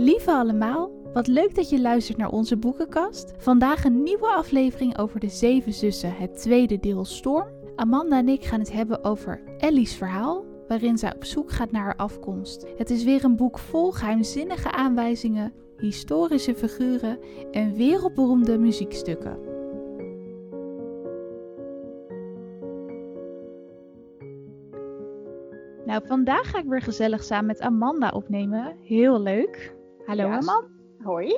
Lieve allemaal, wat leuk dat je luistert naar onze boekenkast. Vandaag een nieuwe aflevering over de Zeven Zussen, het tweede deel Storm. Amanda en ik gaan het hebben over Ellie's verhaal, waarin zij op zoek gaat naar haar afkomst. Het is weer een boek vol geheimzinnige aanwijzingen, historische figuren en wereldberoemde muziekstukken. Nou, vandaag ga ik weer gezellig samen met Amanda opnemen. Heel leuk. Hallo Ja, Amanda. Hoi.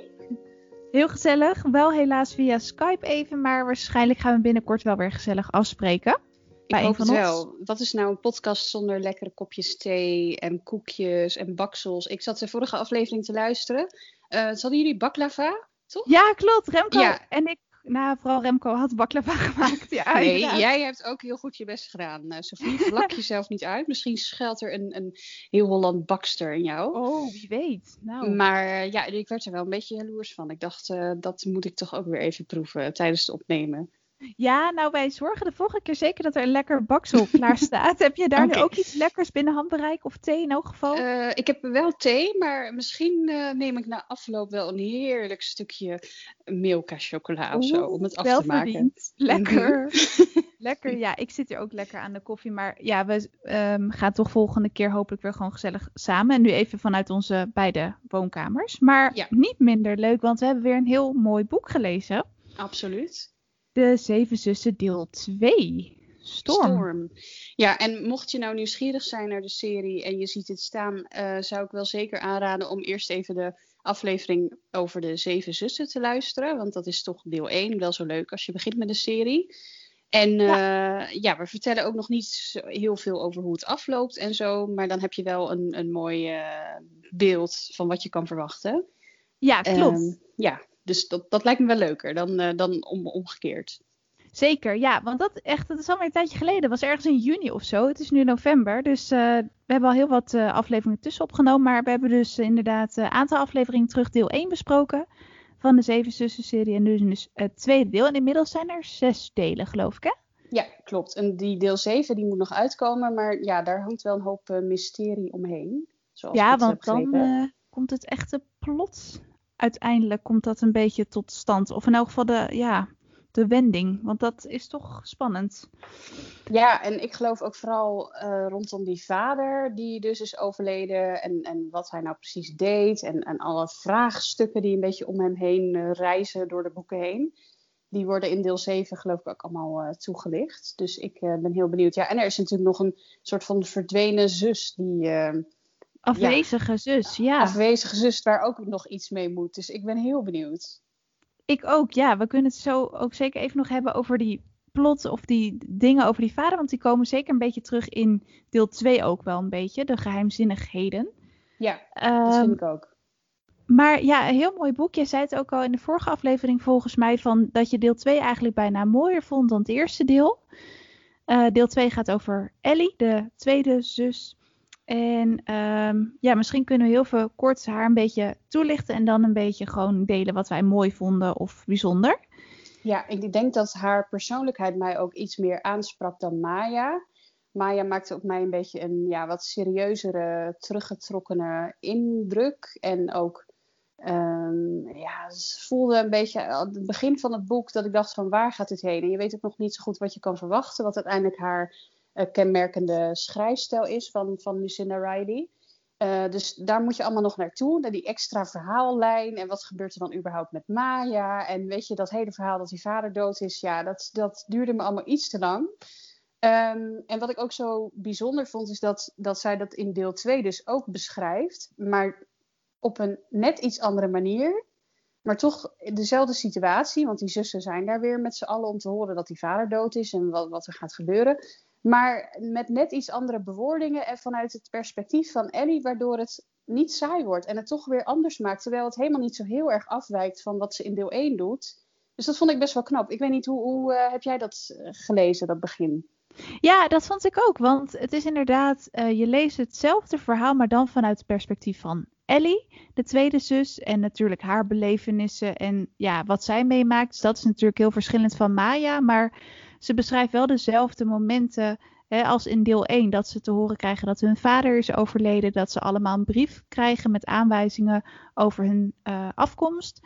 Heel gezellig. Wel helaas via Skype even, maar waarschijnlijk gaan we binnenkort wel weer gezellig afspreken. Ik hoop het wel. Wat is nou een podcast zonder lekkere kopjes thee en koekjes en baksels? Ik zat de vorige aflevering te luisteren. Eh hadden jullie baklava, toch? Ja, klopt. Remco Ja. en ik, nou vooral Remco had baklava gemaakt. Ja, nee, jij hebt ook heel goed je best gedaan. Uh, Sofie, vlak jezelf niet uit. Misschien schuilt er een, een heel Holland bakster in jou. Oh, wie weet. Nou, Maar eh, ja, ik werd er wel een beetje jaloers van. Ik dacht, eh, dat moet ik toch ook weer even proeven tijdens het opnemen. Ja, nou wij zorgen de volgende keer zeker dat er een lekker baksel klaar staat. Heb je daar nu ook iets lekkers binnen handbereik of thee in elk geval? Eh, ik heb wel thee, maar misschien eh, neem ik na afloop wel een heerlijk stukje Milka chocola of zo om het af te maken. verdiend. Lekker. lekker. Ja, ik zit hier ook lekker aan de koffie. Maar ja, we ehm, gaan toch volgende keer hopelijk weer gewoon gezellig samen. En nu even vanuit onze beide woonkamers. Maar Ja. niet minder leuk, want we hebben weer een heel mooi boek gelezen. Absoluut. De Zeven Zussen deel 2. Storm. Ja, en mocht je nou nieuwsgierig zijn naar de serie en je ziet het staan, eh, zou ik wel zeker aanraden om eerst even de aflevering over de zeven zussen te luisteren. Want dat is toch deel 1 wel zo leuk als je begint met de serie. En ja. ja, we vertellen ook nog niet heel veel over hoe het afloopt en zo. Maar dan heb je wel een, een mooi eh, beeld van wat je kan verwachten. Ja, klopt. Ehm, ja, dus dat, dat lijkt me wel leuker dan, eh, dan om, omgekeerd. Zeker, ja. Want dat, echt, dat is alweer een tijdje geleden. Was ergens in juni of zo. Het is nu november. Dus eh, we hebben al heel wat eh, afleveringen tussen opgenomen. Maar we hebben dus inderdaad een aantal afleveringen terug deel 1 besproken. Van de Zeven Zussen serie. En nu is dus het tweede deel. En inmiddels zijn er zes delen, geloof ik, hè? Ja, klopt. En die deel 7 die moet nog uitkomen. Maar ja, daar hangt wel een hoop mysterie omheen. Zoals ja, want dan komt het echte plot. Uiteindelijk komt dat een beetje tot stand. Of in elk geval de, ja, de wending. Want dat is toch spannend. Ja, en ik geloof ook vooral eh, rondom die vader die dus is overleden. En, en wat hij nou precies deed. En, en alle vraagstukken die een beetje om hem heen eh, reizen door de boeken heen. Die worden in deel 7 geloof ik ook allemaal eh, toegelicht. Dus ik ben heel benieuwd. Ja, en er is natuurlijk nog een soort van verdwenen zus die... Afwezige zus, ja. afwezige zus waar ook nog iets mee moet. Dus ik ben heel benieuwd. Ik ook, ja. We kunnen het zo ook zeker even nog hebben over die plot of die dingen over die vader. Want die komen zeker een beetje terug in deel 2 ook wel een beetje. De geheimzinnigheden. Ja, dat Ehm, vind ik ook. maar ja, een heel mooi boek. Je zei het ook al in de vorige aflevering volgens mij. Van dat je deel 2 eigenlijk bijna mooier vond dan het eerste deel. Eh, deel 2 gaat over Ellie, de tweede zus. En ehm, ja, misschien kunnen we heel veel kort haar een beetje toelichten. En dan een beetje gewoon delen wat wij mooi vonden of bijzonder. Ja, ik denk dat haar persoonlijkheid mij ook iets meer aansprak dan Maya. Maya maakte op mij een beetje een ja, wat serieuzere, teruggetrokkene indruk. En ook, ehm, ja, voelde een beetje aan het begin van het boek dat ik dacht van waar gaat dit heen? En je weet ook nog niet zo goed wat je kan verwachten, wat uiteindelijk haar kenmerkende schrijfstijl is van, van Lucinda Riley. Eh, dus daar moet je allemaal nog naartoe. Naar die extra verhaallijn. En wat gebeurt er dan überhaupt met Maya? En weet je, dat hele verhaal dat die vader dood is. Ja, dat, dat duurde me allemaal iets te lang. Ehm, en wat ik ook zo bijzonder vond, is dat, dat zij dat in deel 2 dus ook beschrijft. Maar op een net iets andere manier. Maar toch dezelfde situatie. Want die zussen zijn daar weer met z'n allen om te horen dat die vader dood is. En wat, wat er gaat gebeuren. Maar met net iets andere bewoordingen en vanuit het perspectief van Ellie, waardoor het niet saai wordt en het toch weer anders maakt, terwijl het helemaal niet zo heel erg afwijkt van wat ze in deel 1 doet. Dus dat vond ik best wel knap. Ik weet niet, hoe, hoe eh, heb jij dat eh, gelezen, dat begin? Ja, dat vond ik ook. Want het is inderdaad, eh, je leest hetzelfde verhaal, maar dan vanuit het perspectief van Ellie, de tweede zus. En natuurlijk haar belevenissen en ja, wat zij meemaakt. Dus dat is natuurlijk heel verschillend van Maya. Maar ze beschrijft wel dezelfde momenten Hè, als in deel 1 dat ze te horen krijgen dat hun vader is overleden. Dat ze allemaal een brief krijgen met aanwijzingen over hun uh, afkomst.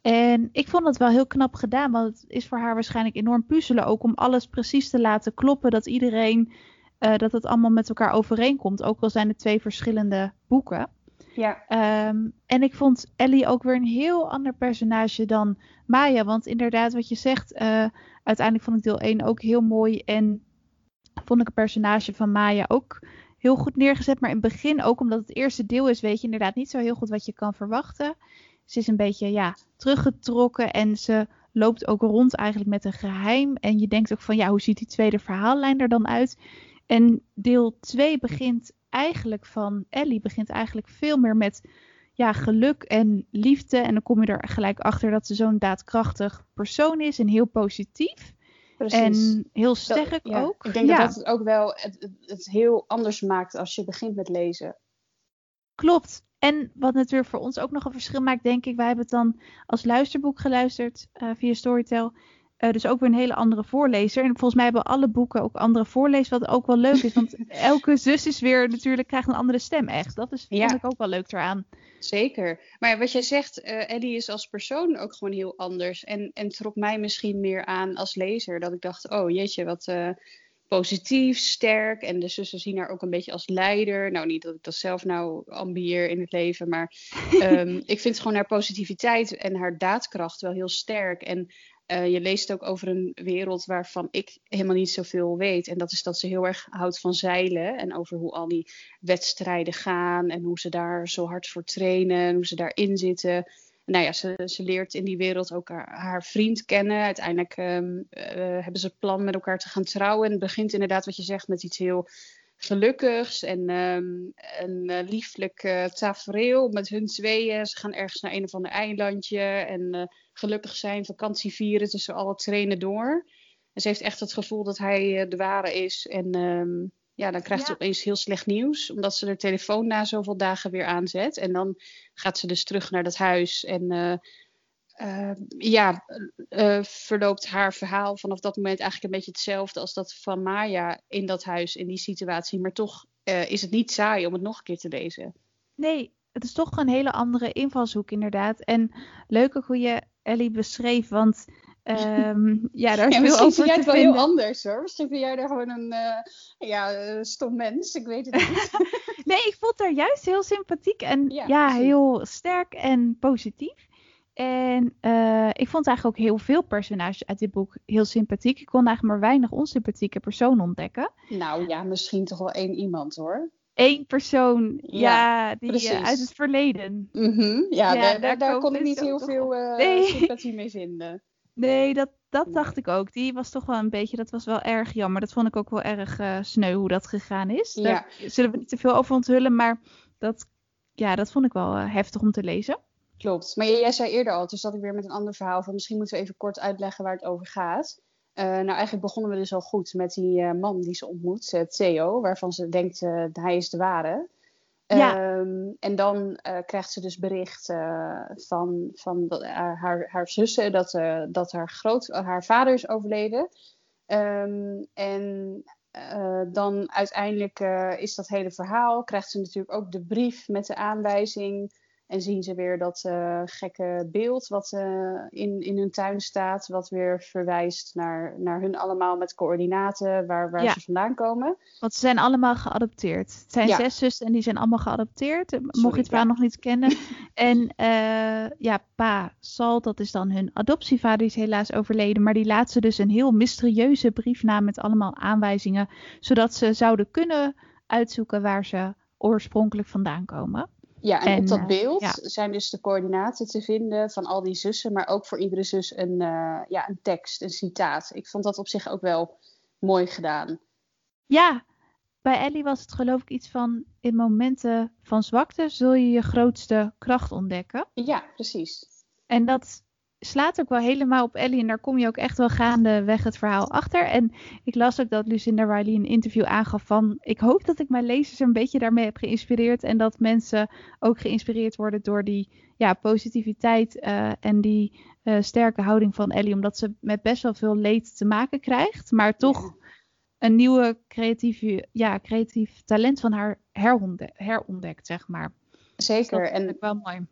En ik vond het wel heel knap gedaan, want het is voor haar waarschijnlijk enorm puzzelen ook om alles precies te laten kloppen. Dat iedereen, uh, dat het allemaal met elkaar overeenkomt. Ook al zijn het twee verschillende boeken. Ja. Um, en ik vond Ellie ook weer een heel ander personage dan Maya. Want inderdaad, wat je zegt, uh, uiteindelijk vond ik deel 1 ook heel mooi. En vond ik een personage van Maya ook heel goed neergezet. Maar in het begin, ook omdat het eerste deel is, weet je inderdaad niet zo heel goed wat je kan verwachten. Ze is een beetje ja, teruggetrokken en ze loopt ook rond eigenlijk met een geheim. En je denkt ook van ja, hoe ziet die tweede verhaallijn er dan uit? En deel 2 begint eigenlijk van Ellie, begint eigenlijk veel meer met ja, geluk en liefde. En dan kom je er gelijk achter dat ze zo'n daadkrachtig persoon is en heel positief. Precies. En heel sterk ja. ook. Ik denk ja. dat het ook wel het, het heel anders maakt als je begint met lezen. Klopt. En wat natuurlijk voor ons ook nog een verschil maakt, denk ik. Wij hebben het dan als luisterboek geluisterd uh, via Storytel. Uh, dus ook weer een hele andere voorlezer. En volgens mij hebben alle boeken ook andere voorlezers, wat ook wel leuk is. Want elke zus is weer natuurlijk, krijgt een andere stem echt. Dat is, ja. ik ook wel leuk eraan. Zeker. Maar wat jij zegt, uh, Ellie is als persoon ook gewoon heel anders. En, en trok mij misschien meer aan als lezer. Dat ik dacht, oh jeetje, wat uh, positief, sterk. En de zussen zien haar ook een beetje als leider. Nou, niet dat ik dat zelf nou ambieer in het leven. Maar um, ik vind gewoon haar positiviteit en haar daadkracht wel heel sterk. En uh, je leest ook over een wereld waarvan ik helemaal niet zoveel weet. En dat is dat ze heel erg houdt van zeilen. En over hoe al die wedstrijden gaan. En hoe ze daar zo hard voor trainen. En hoe ze daarin zitten. Nou ja, ze, ze leert in die wereld ook haar, vriend kennen. Uiteindelijk um, uh, hebben ze het plan met elkaar te gaan trouwen. En begint inderdaad, wat je zegt, met iets heel gelukkigs en um, een uh, lieflijk uh, tafereel met hun tweeën. Ze gaan ergens naar een of ander eilandje en uh, gelukkig zijn, vakantie vieren tussen alle trainen door. En ze heeft echt het gevoel dat hij de ware is. En um, ja, dan krijgt ja. ze opeens heel slecht nieuws, omdat ze haar telefoon na zoveel dagen weer aanzet. En dan gaat ze dus terug naar dat huis en uh, ja, uh, verloopt haar verhaal vanaf dat moment eigenlijk een beetje hetzelfde als dat van Maya in dat huis, in die situatie. Maar toch uh, is het niet saai om het nog een keer te lezen. Nee, het is toch een hele andere invalshoek inderdaad. En leuk ook hoe je Ellie beschreef, want um, ja, daar is ja, veel over zie jij het wel vinden. heel anders hoor. Misschien vind jij daar gewoon een ja, stom mens, ik weet het niet. nee, ik vond haar juist heel sympathiek en ja, ja heel sterk en positief. En uh, ik vond eigenlijk ook heel veel personages uit dit boek heel sympathiek. Ik kon eigenlijk maar weinig onsympathieke personen ontdekken. Nou ja, misschien toch wel één iemand hoor. Eén persoon, ja, ja die uh, uit het verleden. Mm -hmm. Ja, ja, daar, daar, daar kon ik niet heel veel uh, nee. sympathie mee vinden. Nee, dat, dat dacht ik ook. Die was toch wel een beetje, dat was wel erg jammer. Dat vond ik ook wel erg uh, sneu hoe dat gegaan is. Ja. Daar zullen we niet te veel over onthullen, maar dat, ja, dat vond ik wel heftig om te lezen. Klopt. Maar jij zei eerder al, toen zat ik weer met een ander verhaal van misschien moeten we even kort uitleggen waar het over gaat. Uh, nou, eigenlijk begonnen we dus al goed met die uh, man die ze ontmoet, uh, Theo, waarvan ze denkt hij is de ware. Ja. Um, en dan krijgt ze dus bericht van, van haar, haar zussen dat, dat haar, groot, haar vader is overleden. Um, en dan uiteindelijk is dat hele verhaal, krijgt ze natuurlijk ook de brief met de aanwijzing en zien ze weer dat uh, gekke beeld wat uh, in, in hun tuin staat, wat weer verwijst naar, naar hun allemaal met coördinaten waar, waar Ja. ze vandaan komen. Want ze zijn allemaal geadopteerd. Het zijn Ja. zes zussen en die zijn allemaal geadopteerd. Eh, Mocht Sorry, je het ja. nog niet kennen. en eh, ja, pa Sal, dat is dan hun adoptievader, die is helaas overleden. Maar die laat ze dus een heel mysterieuze brief na met allemaal aanwijzingen. Zodat ze zouden kunnen uitzoeken waar ze oorspronkelijk vandaan komen. Ja, en, En, op dat eh, beeld ja. zijn dus de coördinaten te vinden van al die zussen, maar ook voor iedere zus een, eh, ja, een tekst, een citaat. Ik vond dat op zich ook wel mooi gedaan. Ja, bij Ellie was het geloof ik iets van... in momenten van zwakte zul je je grootste kracht ontdekken. Ja, precies. En dat slaat ook wel helemaal op Ellie. En daar kom je ook echt wel gaandeweg het verhaal achter. En ik las ook dat Lucinda Riley een interview aangaf van... ik hoop dat ik mijn lezers een beetje daarmee heb geïnspireerd. En dat mensen ook geïnspireerd worden door die ja, positiviteit eh, en die eh, sterke houding van Ellie. Omdat ze met best wel veel leed te maken krijgt. Maar toch een nieuwe creatieve, ja, creatief talent van haar herontdekt, zeg maar. Zeker. Dus dat en wel mooi.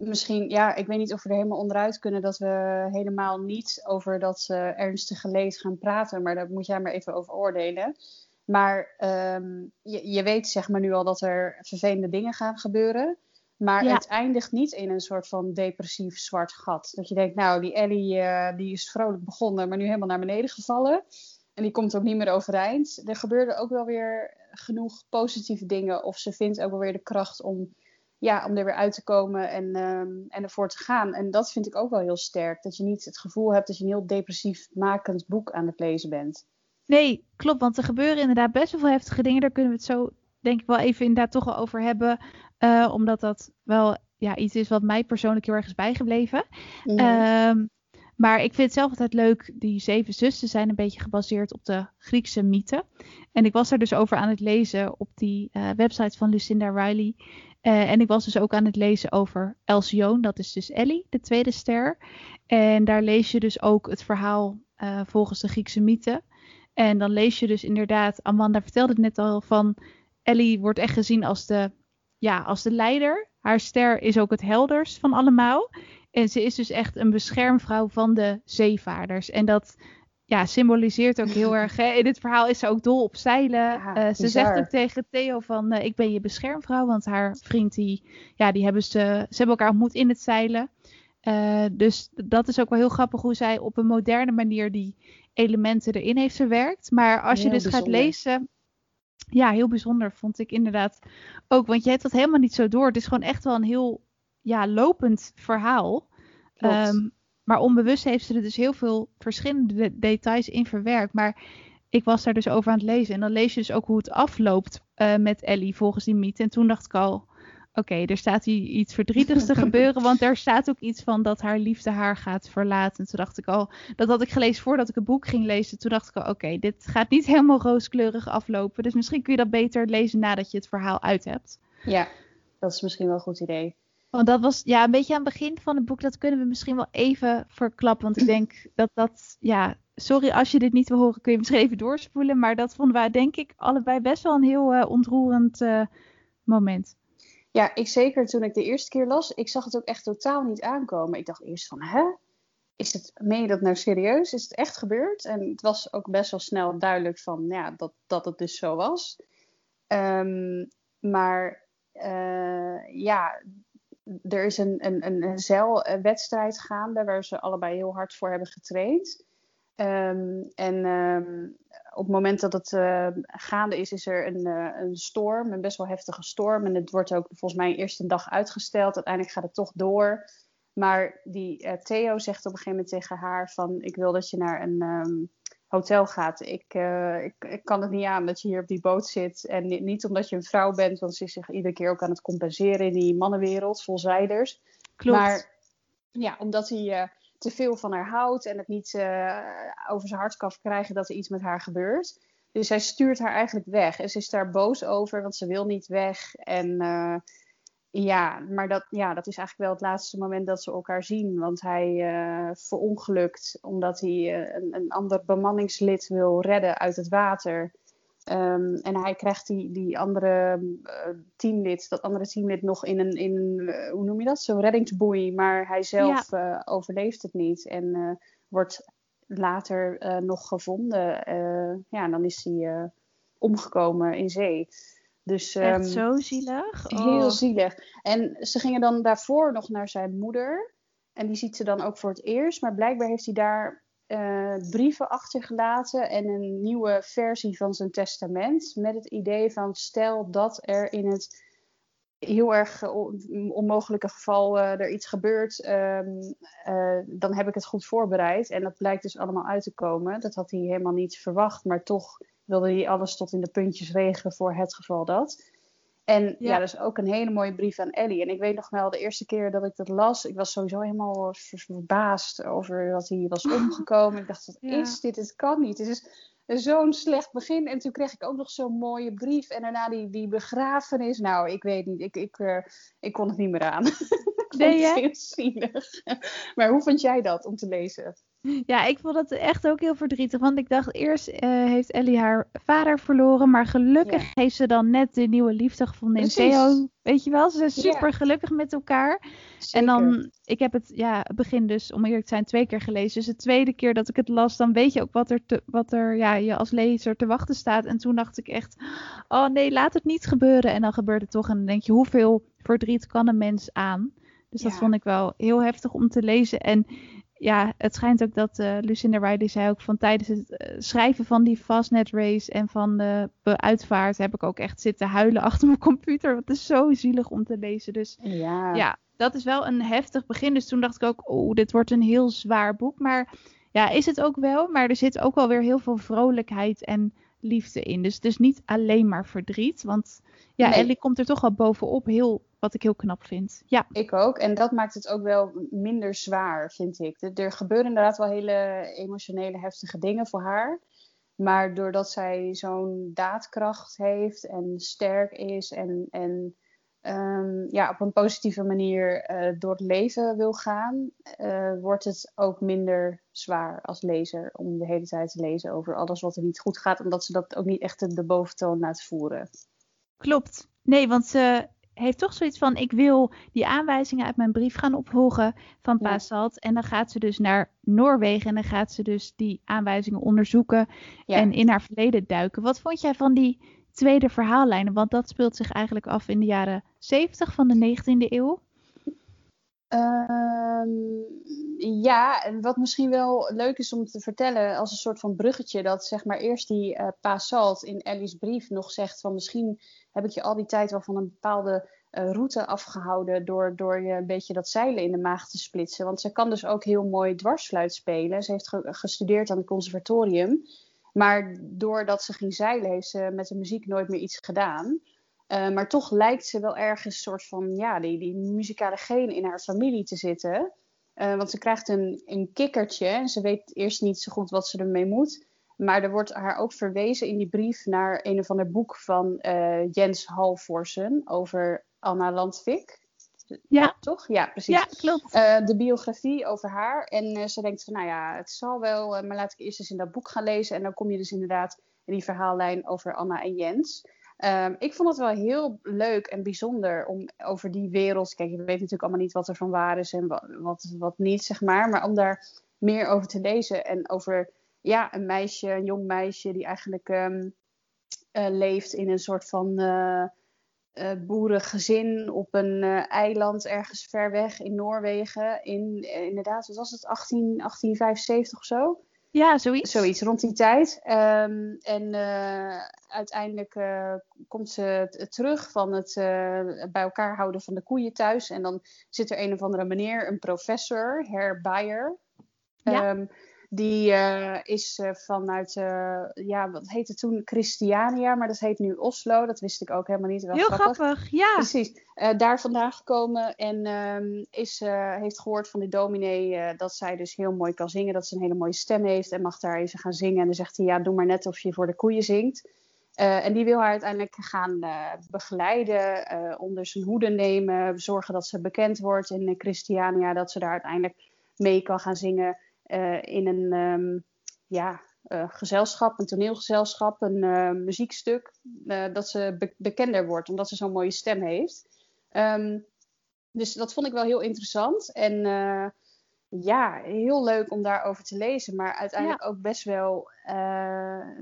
Misschien, ja, ik weet niet of we er helemaal onderuit kunnen dat we helemaal niet over dat uh, ernstige leed gaan praten, maar daar moet jij maar even over oordelen. Maar um, je, je, weet zeg maar nu al dat er vervelende dingen gaan gebeuren. Maar het eindigt niet in een soort van depressief zwart gat. Dat je denkt, nou, die Ellie uh, die is vrolijk begonnen, maar nu helemaal naar beneden gevallen. En die komt ook niet meer overeind. Er gebeurden ook wel weer genoeg positieve dingen. Of ze vindt ook wel weer de kracht om, ja, om er weer uit te komen en, um, en ervoor te gaan. En dat vind ik ook wel heel sterk. Dat je niet het gevoel hebt dat je een heel depressief makend boek aan het lezen bent. Nee, klopt. Want er gebeuren inderdaad best wel veel heftige dingen. Daar kunnen we het zo denk ik wel even inderdaad toch wel over hebben. Uh, omdat dat wel ja, iets is wat mij persoonlijk heel erg is bijgebleven. Mm. Maar ik vind het zelf altijd leuk. Die zeven zussen zijn een beetje gebaseerd op de Griekse mythe. En ik was er dus over aan het lezen op die uh, website van Lucinda Riley. Uh, en ik was dus ook aan het lezen over Elsion. Dat is dus Ellie, de tweede ster. En daar lees je dus ook het verhaal uh, volgens de Griekse mythe. En dan lees je dus inderdaad, Amanda vertelde het net al van, Ellie wordt echt gezien als de, ja, als de leider. Haar ster is ook het helders van allemaal. En ze is dus echt een beschermvrouw van de zeevaarders. En dat ja, symboliseert ook heel erg. Hè? In dit verhaal is ze ook dol op zeilen. Ja, uh, ze zegt ook tegen Theo van uh, ik ben je beschermvrouw. Want haar vriend die, ja, die hebben ze, ze hebben elkaar ontmoet in het zeilen. Uh, dus dat is ook wel heel grappig hoe zij op een moderne manier die elementen erin heeft verwerkt. Maar als je dus gaat lezen. Ja, heel bijzonder vond ik inderdaad ook. Want je hebt dat helemaal niet zo door. Het is gewoon echt wel een heel ja, lopend verhaal. Um, maar onbewust heeft ze er dus heel veel verschillende details in verwerkt. Maar ik was daar dus over aan het lezen. En dan lees je dus ook hoe het afloopt uh, met Ellie volgens die mythe. En toen dacht ik al, oké, er staat hier iets verdrietigs te gebeuren. Want er staat ook iets van dat haar liefde haar gaat verlaten. En toen dacht ik al, dat had ik gelezen voordat ik het boek ging lezen. Toen dacht ik al, oké, dit gaat niet helemaal rooskleurig aflopen. Dus misschien kun je dat beter lezen nadat je het verhaal uit hebt. Ja, dat is misschien wel een goed idee. Want dat was ja, een beetje aan het begin van het boek. Dat kunnen we misschien wel even verklappen. Want ik denk dat dat, ja, sorry als je dit niet wil horen, kun je misschien even doorspoelen. Maar dat vonden wij denk ik allebei best wel een heel uh, ontroerend uh, moment. Ja, ik zeker toen ik de eerste keer las, ik zag het ook echt totaal niet aankomen. Ik dacht eerst van, hè? Is het, meen je dat nou serieus? Is het echt gebeurd? En het was ook best wel snel duidelijk van, ja, dat, dat het dus zo was. Um, maar uh, ja, er is een, een, een zeilwedstrijd gaande waar ze allebei heel hard voor hebben getraind. Um, en um, op het moment dat het uh, gaande is, is er een, uh, een storm, een best wel heftige storm. En het wordt ook volgens mij eerst een dag uitgesteld. Uiteindelijk gaat het toch door. Maar die uh, Theo zegt op een gegeven moment tegen haar van... ik wil dat je naar een, um, hotel gaat. Ik, uh, ik, ik, kan het niet aan dat je hier op die boot zit. En niet, niet, omdat je een vrouw bent, want ze is zich iedere keer ook aan het compenseren in die mannenwereld vol zijders. Klopt. Maar ja, omdat hij uh, te veel van haar houdt en het niet uh, over zijn hart kan krijgen dat er iets met haar gebeurt. Dus hij stuurt haar eigenlijk weg. En ze is daar boos over, want ze wil niet weg. En ja, maar dat, ja, dat is eigenlijk wel het laatste moment dat ze elkaar zien. Want hij uh, verongelukt omdat hij uh, een, een, ander bemanningslid wil redden uit het water. Um, en hij krijgt die, die andere uh, teamlid, dat andere teamlid nog in een, in een hoe noem je dat? Zo'n reddingsboei. Maar hij zelf ja. overleeft het niet en wordt later nog gevonden. ja, en dan is hij omgekomen in zee. Dus, Echt um, zo zielig? Oh. Heel zielig. En ze gingen dan daarvoor nog naar zijn moeder. En die ziet ze dan ook voor het eerst. Maar blijkbaar heeft hij daar uh, brieven achtergelaten en een nieuwe versie van zijn testament. Met het idee van stel dat er in het heel erg onmogelijke geval uh, er iets gebeurt, um, uh, dan heb ik het goed voorbereid. En dat blijkt dus allemaal uit te komen. Dat had hij helemaal niet verwacht, maar toch wilde hij alles tot in de puntjes regelen voor het geval dat. En ja. ja, dat is ook een hele mooie brief aan Ellie. En ik weet nog wel, de eerste keer dat ik dat las, ik was sowieso helemaal verbaasd over dat hij was omgekomen. Ik dacht, wat ja. is dit? Het kan niet. Het is zo'n slecht begin. En toen kreeg ik ook nog zo'n mooie brief. En daarna die, die begrafenis. Nou, ik weet niet. Ik, ik, uh, ik kon het niet meer aan. Nee, heel zielig. Maar hoe vond jij dat om te lezen? Ja, ik vond het echt ook heel verdrietig. Want ik dacht eerst uh, heeft Ellie haar vader verloren. Maar gelukkig heeft ze dan net de nieuwe liefde gevonden in Theo. Weet je wel, ze zijn super gelukkig met elkaar. En dan, ik heb het, ja, begin dus, om eerlijk te zijn, twee keer gelezen. Dus de tweede keer dat ik het las, dan weet je ook wat er, te, wat er ja, je als lezer te wachten staat. En toen dacht ik echt, oh nee, laat het niet gebeuren. En dan gebeurt het toch. En dan denk je, hoeveel verdriet kan een mens aan? Dus dat vond ik wel heel heftig om te lezen. En ja, het schijnt ook dat uh, Lucinda Riley zei ook van tijdens het eh, schrijven van die Fastnet Race en van de uitvaart heb ik ook echt zitten huilen achter mijn computer. Wat is zo zielig om te lezen. Dus ja. ja, dat is wel een heftig begin. Dus toen dacht ik ook, oh, dit wordt een heel zwaar boek. Maar ja, is het ook wel. Maar er zit ook wel weer heel veel vrolijkheid en liefde in. Dus, dus niet alleen maar verdriet. Want ja, nee. Ellie komt er toch wel bovenop. Heel, wat ik heel knap vind. Ja. Ik ook. En dat maakt het ook wel minder zwaar, vind ik. Er gebeuren inderdaad wel hele emotionele, heftige dingen voor haar. Maar doordat zij zo'n daadkracht heeft en sterk is en, en um, ja, op een positieve manier uh, door het leven wil gaan, uh, wordt het ook minder zwaar als lezer om de hele tijd te lezen over alles wat er niet goed gaat, omdat ze dat ook niet echt de boventoon laat voeren. Klopt. Nee, want ze heeft toch zoiets van: ik wil die aanwijzingen uit mijn brief gaan opvolgen van ja. Pasalt. En dan gaat ze dus naar Noorwegen en dan gaat ze dus die aanwijzingen onderzoeken en in haar verleden duiken. Wat vond jij van die tweede verhaallijnen? Want dat speelt zich eigenlijk af in de jaren 70 van de 19e eeuw. Um, ja, en wat misschien wel leuk is om te vertellen als een soort van bruggetje, dat zeg maar eerst die uh, in Ellie's brief nog zegt van misschien heb ik je al die tijd wel van een bepaalde uh, route afgehouden door, door je een beetje dat zeilen in de maag te splitsen. Want ze kan dus ook heel mooi dwarsfluit spelen. Ze heeft ge gestudeerd aan het conservatorium. Maar doordat ze ging zeilen, heeft ze met de muziek nooit meer iets gedaan. Uh, maar toch lijkt ze wel ergens een soort van, ja, die, die muzikale genen in haar familie te zitten. Uh, want ze krijgt een, een kikkertje en ze weet eerst niet zo goed wat ze ermee moet. Maar er wordt haar ook verwezen in die brief naar een of ander boek van uh, Jens Halvorsen over Anna Landvik. Ja. Toch? Ja, precies. Ja, klopt. Uh, de biografie over haar. En uh, ze denkt van, nou ja, het zal wel, maar laat ik eerst eens in dat boek gaan lezen. En dan kom je dus inderdaad in die verhaallijn over Anna en Jens. Um, ik vond het wel heel leuk en bijzonder om over die wereld. Kijk, je weet natuurlijk allemaal niet wat er van waar is en wat, wat, niet, zeg maar. Maar om daar meer over te lezen en over ja, een meisje, een jong meisje die eigenlijk um, uh, leeft in een soort van uh, uh, boerengezin op een eiland ergens ver weg in Noorwegen. In inderdaad, wat was het, 18, 1875 of zo? Ja, zoiets. Zoiets, rond die tijd. Um, en uh, uiteindelijk uh, komt ze terug van het uh, bij elkaar houden van de koeien thuis. En dan zit er een of andere meneer, een professor, Herr Bayer. Ja. Die uh, is uh, vanuit, uh, ja, wat heette toen Christiania, maar dat heet nu Oslo. Dat wist ik ook helemaal niet. Wel Heel grappig. grappig, ja. Precies. daar vandaan gekomen en um, is, heeft gehoord van de dominee dat zij dus heel mooi kan zingen. Dat ze een hele mooie stem heeft en mag daar even gaan zingen. En dan zegt hij, ja, doe maar net of je voor de koeien zingt. en die wil haar uiteindelijk gaan begeleiden, onder zijn hoede nemen, zorgen dat ze bekend wordt in Christiania, dat ze daar uiteindelijk mee kan gaan zingen. Uh, in een um, ja, uh, gezelschap, een toneelgezelschap, een uh, muziekstuk, dat ze be bekender wordt, omdat ze zo'n mooie stem heeft. Um, dus dat vond ik wel heel interessant. En ja, heel leuk om daarover te lezen, maar uiteindelijk ja. ook best wel,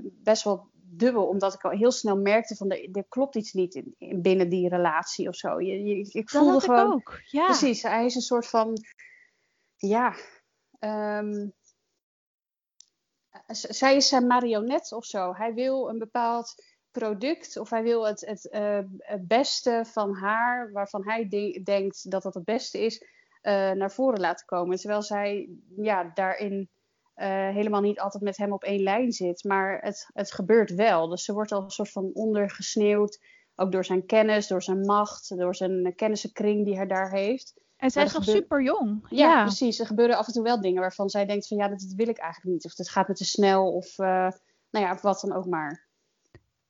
best wel dubbel, omdat ik al heel snel merkte van er, er klopt iets niet in, in, binnen die relatie of zo. Je, je, ik voelde dat gewoon. Ik ook. Ja. Precies, hij is een soort van. Ja, Um, zij is zijn marionet of zo. Hij wil een bepaald product of hij wil het, het, uh, het beste van haar, waarvan hij de denkt dat dat het beste is, uh, naar voren laten komen. Terwijl zij ja, daarin uh, helemaal niet altijd met hem op één lijn zit. Maar het, het gebeurt wel. Dus ze wordt al een soort van ondergesneeuwd. Ook door zijn kennis, door zijn macht, door zijn kennissenkring die hij daar heeft. En zij is nog super jong. Ja, ja, precies. Er gebeuren af en toe wel dingen waarvan zij denkt van ja, dat, dat wil ik eigenlijk niet. Of het gaat me te snel of uh, nou ja, wat dan ook maar.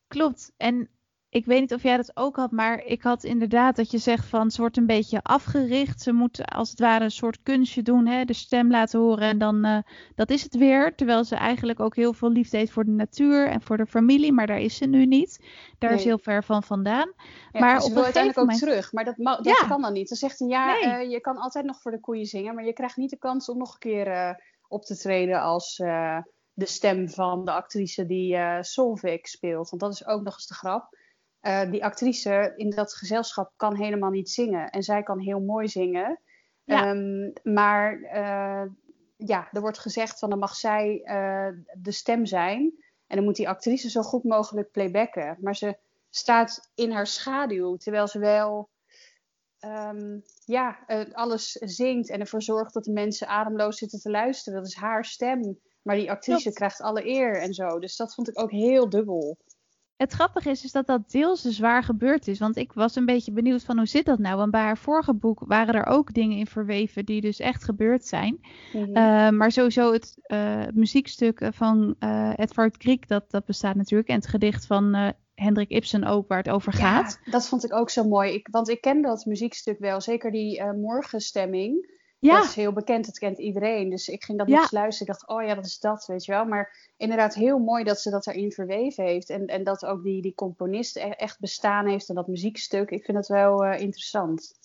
Klopt. En ik weet niet of jij dat ook had, maar ik had inderdaad dat je zegt van ze wordt een beetje afgericht. Ze moet als het ware een soort kunstje doen, hè, de stem laten horen en dan uh, dat is het weer. Terwijl ze eigenlijk ook heel veel liefde heeft voor de natuur en voor de familie, maar daar is ze nu niet. Daar is heel ver van vandaan. Ja, maar ze op wil een uiteindelijk moment... ook terug, maar dat, dat Ja. kan dan niet. Ze zegt hij ja, Nee. eh, je kan altijd nog voor de koeien zingen, maar je krijgt niet de kans om nog een keer eh, op te treden als eh, de stem van de actrice die eh Solveig speelt. Want dat is ook nog eens de grap. Eh, die actrice in dat gezelschap kan helemaal niet zingen. En zij kan heel mooi zingen. Ja. Ehm, maar eh, ja, er wordt gezegd van dan mag zij eh, de stem zijn. En dan moet die actrice zo goed mogelijk playbacken. Maar ze staat in haar schaduw, terwijl ze wel ehm, ja, alles zingt en ervoor zorgt dat de mensen ademloos zitten te luisteren. Dat is haar stem. Maar die actrice Klopt. krijgt alle eer en zo. Dus dat vond ik ook heel dubbel. Het grappige is, is dat dat deels dus waar gebeurd is. Want ik was een beetje benieuwd van hoe zit dat nou? Want bij haar vorige boek waren er ook dingen in verweven die dus echt gebeurd zijn. Mhm. Uh, maar sowieso het uh, muziekstuk van uh, Edvard Griek, dat, dat bestaat natuurlijk. En het gedicht van Hendrik Ibsen ook, waar het over gaat. Ja, dat vond ik ook zo mooi. Ik, want ik ken dat muziekstuk wel. Zeker die morgenstemming. Ja. Dat is heel bekend, dat kent iedereen. Dus ik ging dat Ja. nog luisteren. Ik dacht, oh ja, dat is dat, weet je wel. Maar inderdaad heel mooi dat ze dat erin verweven heeft. En, en dat ook die, die componist e- echt bestaan heeft en dat muziekstuk. Ik vind het wel uh, interessant.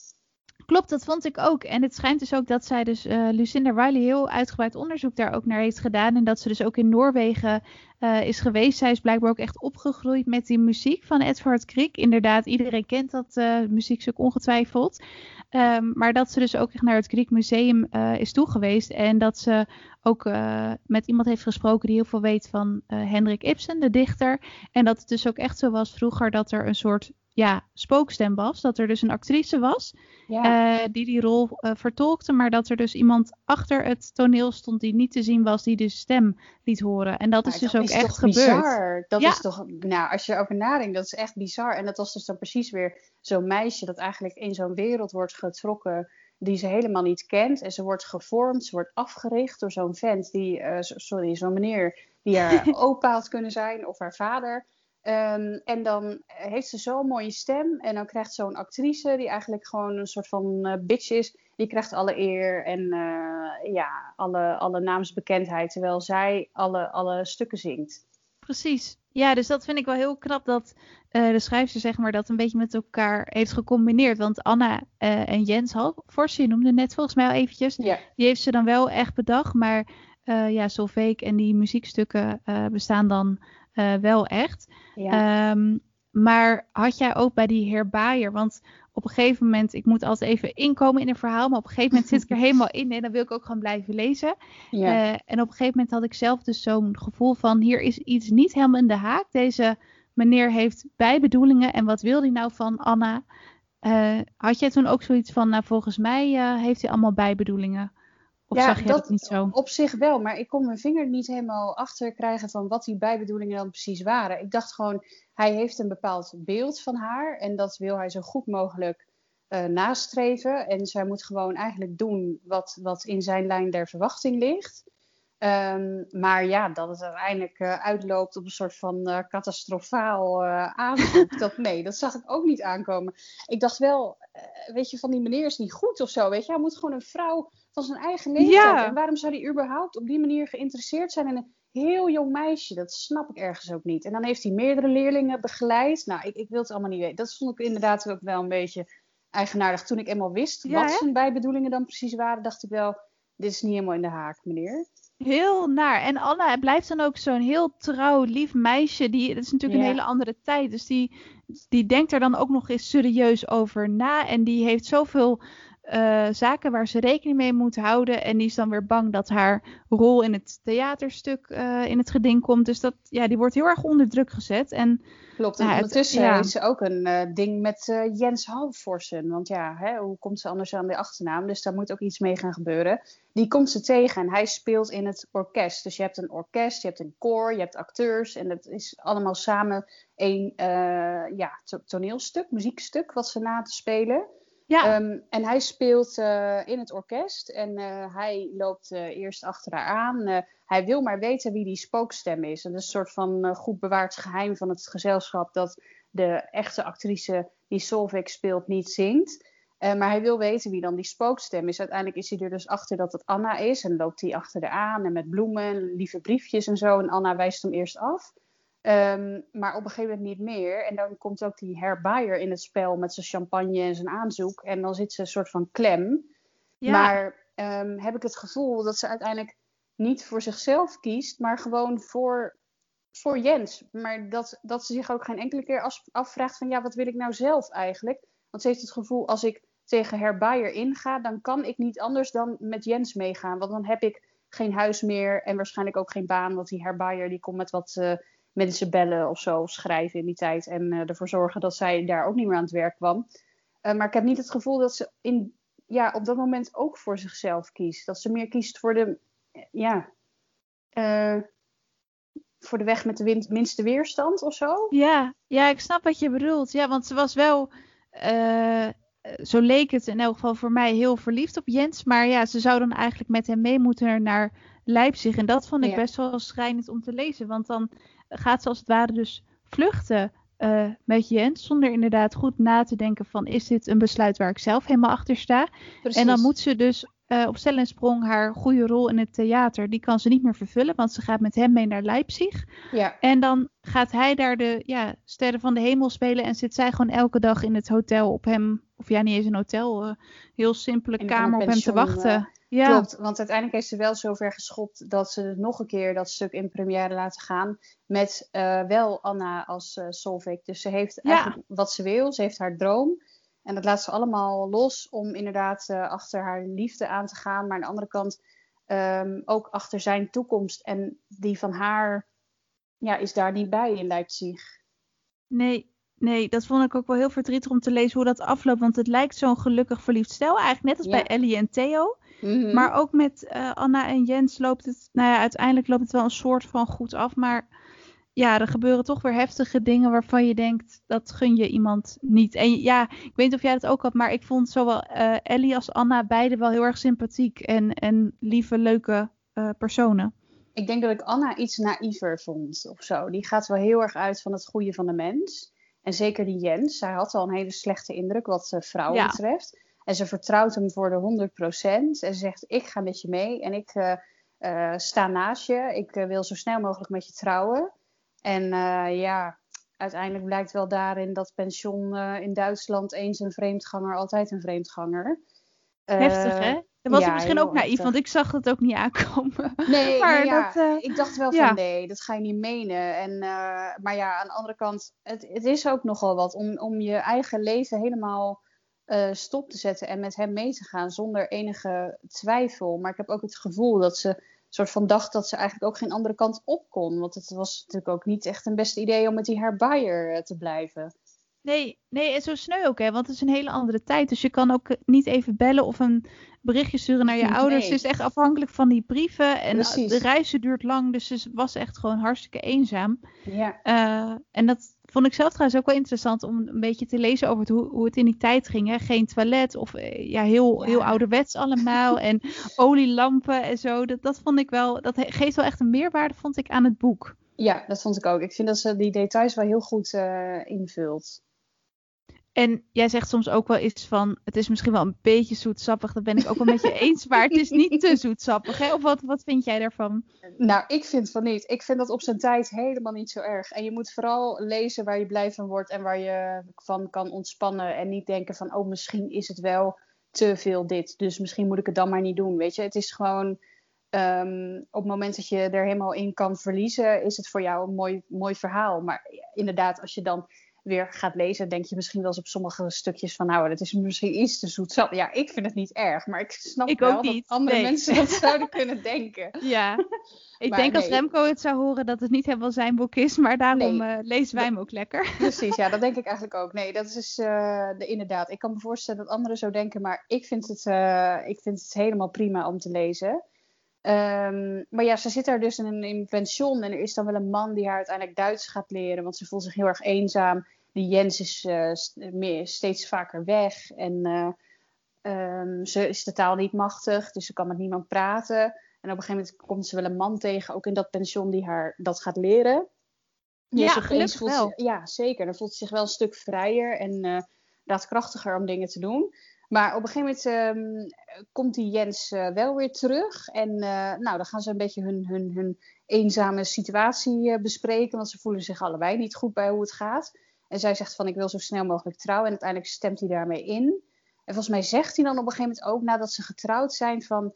Klopt, dat vond ik ook. En het schijnt dus ook dat zij dus uh, Lucinda Riley heel uitgebreid onderzoek daar ook naar heeft gedaan. En dat ze dus ook in Noorwegen uh, is geweest. Zij is blijkbaar ook echt opgegroeid met die muziek van Edvard Griek. Inderdaad, iedereen kent dat uh, muziekstuk ongetwijfeld. Um, maar dat ze dus ook echt naar het Griek Museum uh, is toegeweest. En dat ze ook uh, met iemand heeft gesproken die heel veel weet van uh, Hendrik Ibsen, de dichter. En dat het dus ook echt zo was vroeger dat er een soort ja, spookstem was. Dat er dus een actrice was Ja. die die rol vertolkte. Maar dat er dus iemand achter het toneel stond die niet te zien was, die de stem liet horen. En dat Maar is dus dat ook is echt toch gebeurd. Bizar. Dat Ja. is toch, nou, als je erover nadenkt, dat is echt bizar. En dat was dus dan precies weer zo'n meisje dat eigenlijk in zo'n wereld wordt getrokken die ze helemaal niet kent. En ze wordt gevormd, ze wordt afgericht door zo'n vent die, uh, sorry, zo'n meneer die haar opa had kunnen zijn of haar vader. Um, en dan heeft ze zo'n mooie stem. En dan krijgt zo'n actrice, die eigenlijk gewoon een soort van uh, bitch is, die krijgt alle eer en uh, ja, alle, alle naamsbekendheid. Terwijl zij alle, alle stukken zingt. Precies. Ja, dus dat vind ik wel heel knap dat uh, de schrijfster zeg maar dat een beetje met elkaar heeft gecombineerd. Want Anna uh, en Jens je noemde net volgens mij al eventjes, Ja. die heeft ze dan wel echt bedacht. Maar ja, Solveig en die muziekstukken bestaan dan wel echt. Ja. Um, maar had jij ook bij die heer Baaier, want op een gegeven moment, ik moet altijd even inkomen in een verhaal, maar op een gegeven moment zit ik er helemaal in en dan wil ik ook gewoon blijven lezen. Ja. Uh, en op een gegeven moment had ik zelf dus zo'n gevoel van, hier is iets niet helemaal in de haak. Deze meneer heeft bijbedoelingen en wat wil hij nou van Anna? Uh, had jij toen ook zoiets van, nou volgens mij uh, heeft hij allemaal bijbedoelingen? Of ja, zag je dat, dat niet zo? Op zich wel, maar ik kon mijn vinger niet helemaal achter krijgen van wat die bijbedoelingen dan precies waren. Ik dacht gewoon, hij heeft een bepaald beeld van haar en dat wil hij zo goed mogelijk uh, nastreven. En zij moet gewoon eigenlijk doen wat, wat in zijn lijn der verwachting ligt. Um, maar ja, dat het uiteindelijk uh, uitloopt op een soort van uh, catastrofaal uh, aanzoek. dat, nee, dat zag ik ook niet aankomen. Ik dacht wel, eh, weet je, van die meneer is niet goed of zo. Weet je, hij moet gewoon een vrouw van zijn eigen leeftijd. Ja. En waarom zou hij überhaupt op die manier geïnteresseerd zijn in een heel jong meisje? Dat snap ik ergens ook niet. En dan heeft hij meerdere leerlingen begeleid. Nou, ik, ik wil het allemaal niet weten. Dat vond ik inderdaad ook wel een beetje eigenaardig. Toen ik eenmaal wist Ja, wat hè? zijn bijbedoelingen dan precies waren, dacht ik wel, dit is niet helemaal in de haak, meneer. Heel naar. En Anna blijft dan ook zo'n heel trouw, lief meisje. Die, het is natuurlijk Ja. een hele andere tijd. Dus die, die denkt er dan ook nog eens serieus over na. En die heeft zoveel eh, zaken waar ze rekening mee moet houden. En die is dan weer bang dat haar rol in het theaterstuk eh, in het geding komt. Dus dat, ja, die wordt heel erg onder druk gezet. En Klopt, en Ja, het- ondertussen ja. is ook een eh, ding met Jens Halvorsen. Want ja, hè, hoe komt ze anders aan de achternaam? Dus daar moet ook iets mee gaan gebeuren. Die komt ze tegen en hij speelt in het orkest. Dus je hebt een orkest, je hebt een koor, je hebt acteurs. En dat is allemaal samen eh, ja, to- toneelstuk, muziekstuk wat ze na te spelen. Ja, Ehm, en hij speelt eh, in het orkest en eh, hij loopt eh, eerst achter haar aan. Hij wil maar weten wie die spookstem is. En dat is een soort van goed bewaard geheim van het gezelschap dat de echte actrice die Solveig speelt niet zingt. Maar hij wil weten wie dan die spookstem is. Uiteindelijk is hij er dus achter dat het Anna is. En loopt hij achter haar aan en met bloemen en lieve briefjes en zo. En Anna wijst hem eerst af. Ehm, maar op een gegeven moment niet meer. En dan komt ook die herbijer in het spel met zijn champagne en zijn aanzoek. En dan zit ze een soort van klem. Maar um, heb ik het gevoel dat ze uiteindelijk niet voor zichzelf kiest, maar gewoon voor, voor Jens. Maar dat, dat ze zich ook geen enkele keer afvraagt van ja, wat wil ik nou zelf eigenlijk? Want ze heeft het gevoel, als ik tegen Herbijer inga, dan kan ik niet anders dan met Jens meegaan. Want dan heb ik geen huis meer en waarschijnlijk ook geen baan. Want die Herbijer die komt met wat uh, mensen bellen of zo, of schrijven in die tijd. En uh, ervoor zorgen dat zij daar ook niet meer aan het werk kwam. Uh, maar ik heb niet het gevoel dat ze in, ja, op dat moment ook voor zichzelf kiest. Dat ze meer kiest voor de, ja, voor de weg met de minste weerstand of zo. Ja, ja, ik snap wat je bedoelt. Ja, want ze was wel uh, zo leek het in elk geval voor mij heel verliefd op Jens. Maar ja, ze zou dan eigenlijk met hem mee moeten naar Leipzig. En dat vond ik best wel schrijnend om te lezen. Want dan gaat ze als het ware dus vluchten uh, met Jens. Zonder inderdaad goed na te denken van is dit een besluit waar ik zelf helemaal achter sta. Precies. En dan moet ze dus uh, op stel en sprong haar goede rol in het theater, die kan ze niet meer vervullen, want ze gaat met hem mee naar Leipzig. Ja. En dan gaat hij daar de ja, sterren van de hemel spelen en zit zij gewoon elke dag in het hotel op hem, of ja, niet eens een hotel, uh, heel simpele kamer op hem te wachten. Ja. Klopt, want uiteindelijk heeft ze wel zover geschopt dat ze nog een keer dat stuk in première laten gaan met wel Anna als uh, Solveig. Dus ze heeft eigenlijk wat ze wil, ze heeft haar droom. En dat laat ze allemaal los om inderdaad uh, achter haar liefde aan te gaan. Maar aan de andere kant um, ook achter zijn toekomst. En die van haar ja, is daar niet bij in Leipzig. Nee, nee, dat vond ik ook wel heel verdrietig om te lezen hoe dat afloopt. Want het lijkt zo'n gelukkig verliefd stel. Eigenlijk net als bij Ellie en Theo. Mm -hmm. Maar ook met uh, Anna en Jens loopt het, nou ja, uiteindelijk loopt het wel een soort van goed af. Maar ja, er gebeuren toch weer heftige dingen waarvan je denkt, dat gun je iemand niet. En ja, ik weet niet of jij dat ook had, maar ik vond zowel uh, Ellie als Anna beide wel heel erg sympathiek en, en lieve, leuke uh, personen. Ik denk dat ik Anna iets naïver vond of zo. Die gaat wel heel erg uit van het goede van de mens. En zeker die Jens, zij had al een hele slechte indruk wat uh, vrouwen ja. betreft. En ze vertrouwt hem voor de 100%. En ze zegt, ik ga met je mee en ik sta naast je. Ik wil zo snel mogelijk met je trouwen. En ja, uiteindelijk blijkt wel daarin dat pension in Duitsland eens een vreemdganger, altijd een vreemdganger. Heftig, hè? Dat was ja, misschien ook naïef, want ik zag dat ook niet aankomen. Nee, maar ja, dat, ik dacht wel van nee, dat ga je niet menen. En, maar ja, aan de andere kant, het, het is ook nogal wat om, om je eigen leven helemaal stop te zetten en met hem mee te gaan zonder enige twijfel. Maar ik heb ook het gevoel dat ze soort van dacht dat ze eigenlijk ook geen andere kant op kon. Want het was natuurlijk ook niet echt een beste idee om met die herbijer te blijven. Nee, nee, en zo sneu ook, hè? Want het is een hele andere tijd. Dus je kan ook niet even bellen of een berichtje sturen naar je nee. ouders. Het is echt afhankelijk van die brieven. En Precies. de reizen duurt lang, dus ze was echt gewoon hartstikke eenzaam. Ja. Uh, en dat vond ik zelf trouwens ook wel interessant om een beetje te lezen over het, hoe, hoe het in die tijd ging. Hè? Geen toilet of eh, ja, heel, ja. heel ouderwets allemaal. en olielampen en zo. Dat, dat vond ik wel, dat geeft wel echt een meerwaarde, vond ik, aan het boek. Ja, dat vond ik ook. Ik vind dat ze die details wel heel goed uh, invult. En jij zegt soms ook wel iets van, het is misschien wel een beetje zoetsappig. Dat ben ik ook wel met je eens, maar het is niet te zoetsappig. Hè? Of wat, wat vind jij daarvan? Nou, ik vind van niet. Ik vind dat op zijn tijd helemaal niet zo erg. En je moet vooral lezen waar je blij van wordt en waar je van kan ontspannen. En niet denken van, oh, misschien is het wel te veel dit. Dus misschien moet ik het dan maar niet doen, weet je. Het is gewoon, um, op het moment dat je er helemaal in kan verliezen, is het voor jou een mooi, mooi verhaal. Maar inderdaad, als je dan weer gaat lezen, denk je misschien wel eens op sommige stukjes van, nou, dat is misschien iets te zoet. Ja, ik vind het niet erg, maar ik snap ik wel dat andere nee. mensen dat zouden kunnen denken. Ja, ik maar denk nee. als Remco het zou horen dat het niet helemaal zijn boek is, maar daarom nee. uh, lezen wij hem ook lekker. Precies, ja, dat denk ik eigenlijk ook. Nee, dat is uh, de, inderdaad. Ik kan me voorstellen dat anderen zo denken, maar ik vind het, uh, ik vind het helemaal prima om te lezen. Um, maar ja, ze zit daar dus in een in pension en er is dan wel een man die haar uiteindelijk Duits gaat leren, want ze voelt zich heel erg eenzaam. Die Jens is uh, meer, steeds vaker weg en uh, um, ze is de taal niet machtig, dus ze kan met niemand praten. En op een gegeven moment komt ze wel een man tegen, ook in dat pension, die haar dat gaat leren. ja, gelukkig wel. ja, zeker. Dan voelt ze zich wel een stuk vrijer en uh, daadkrachtiger om dingen te doen. Maar op een gegeven moment um, komt die Jens uh, wel weer terug. En uh, nou, dan gaan ze een beetje hun, hun, hun eenzame situatie bespreken. Want ze voelen zich allebei niet goed bij hoe het gaat. En zij zegt van ik wil zo snel mogelijk trouwen. En uiteindelijk stemt hij daarmee in. En volgens mij zegt hij dan op een gegeven moment ook nadat ze getrouwd zijn van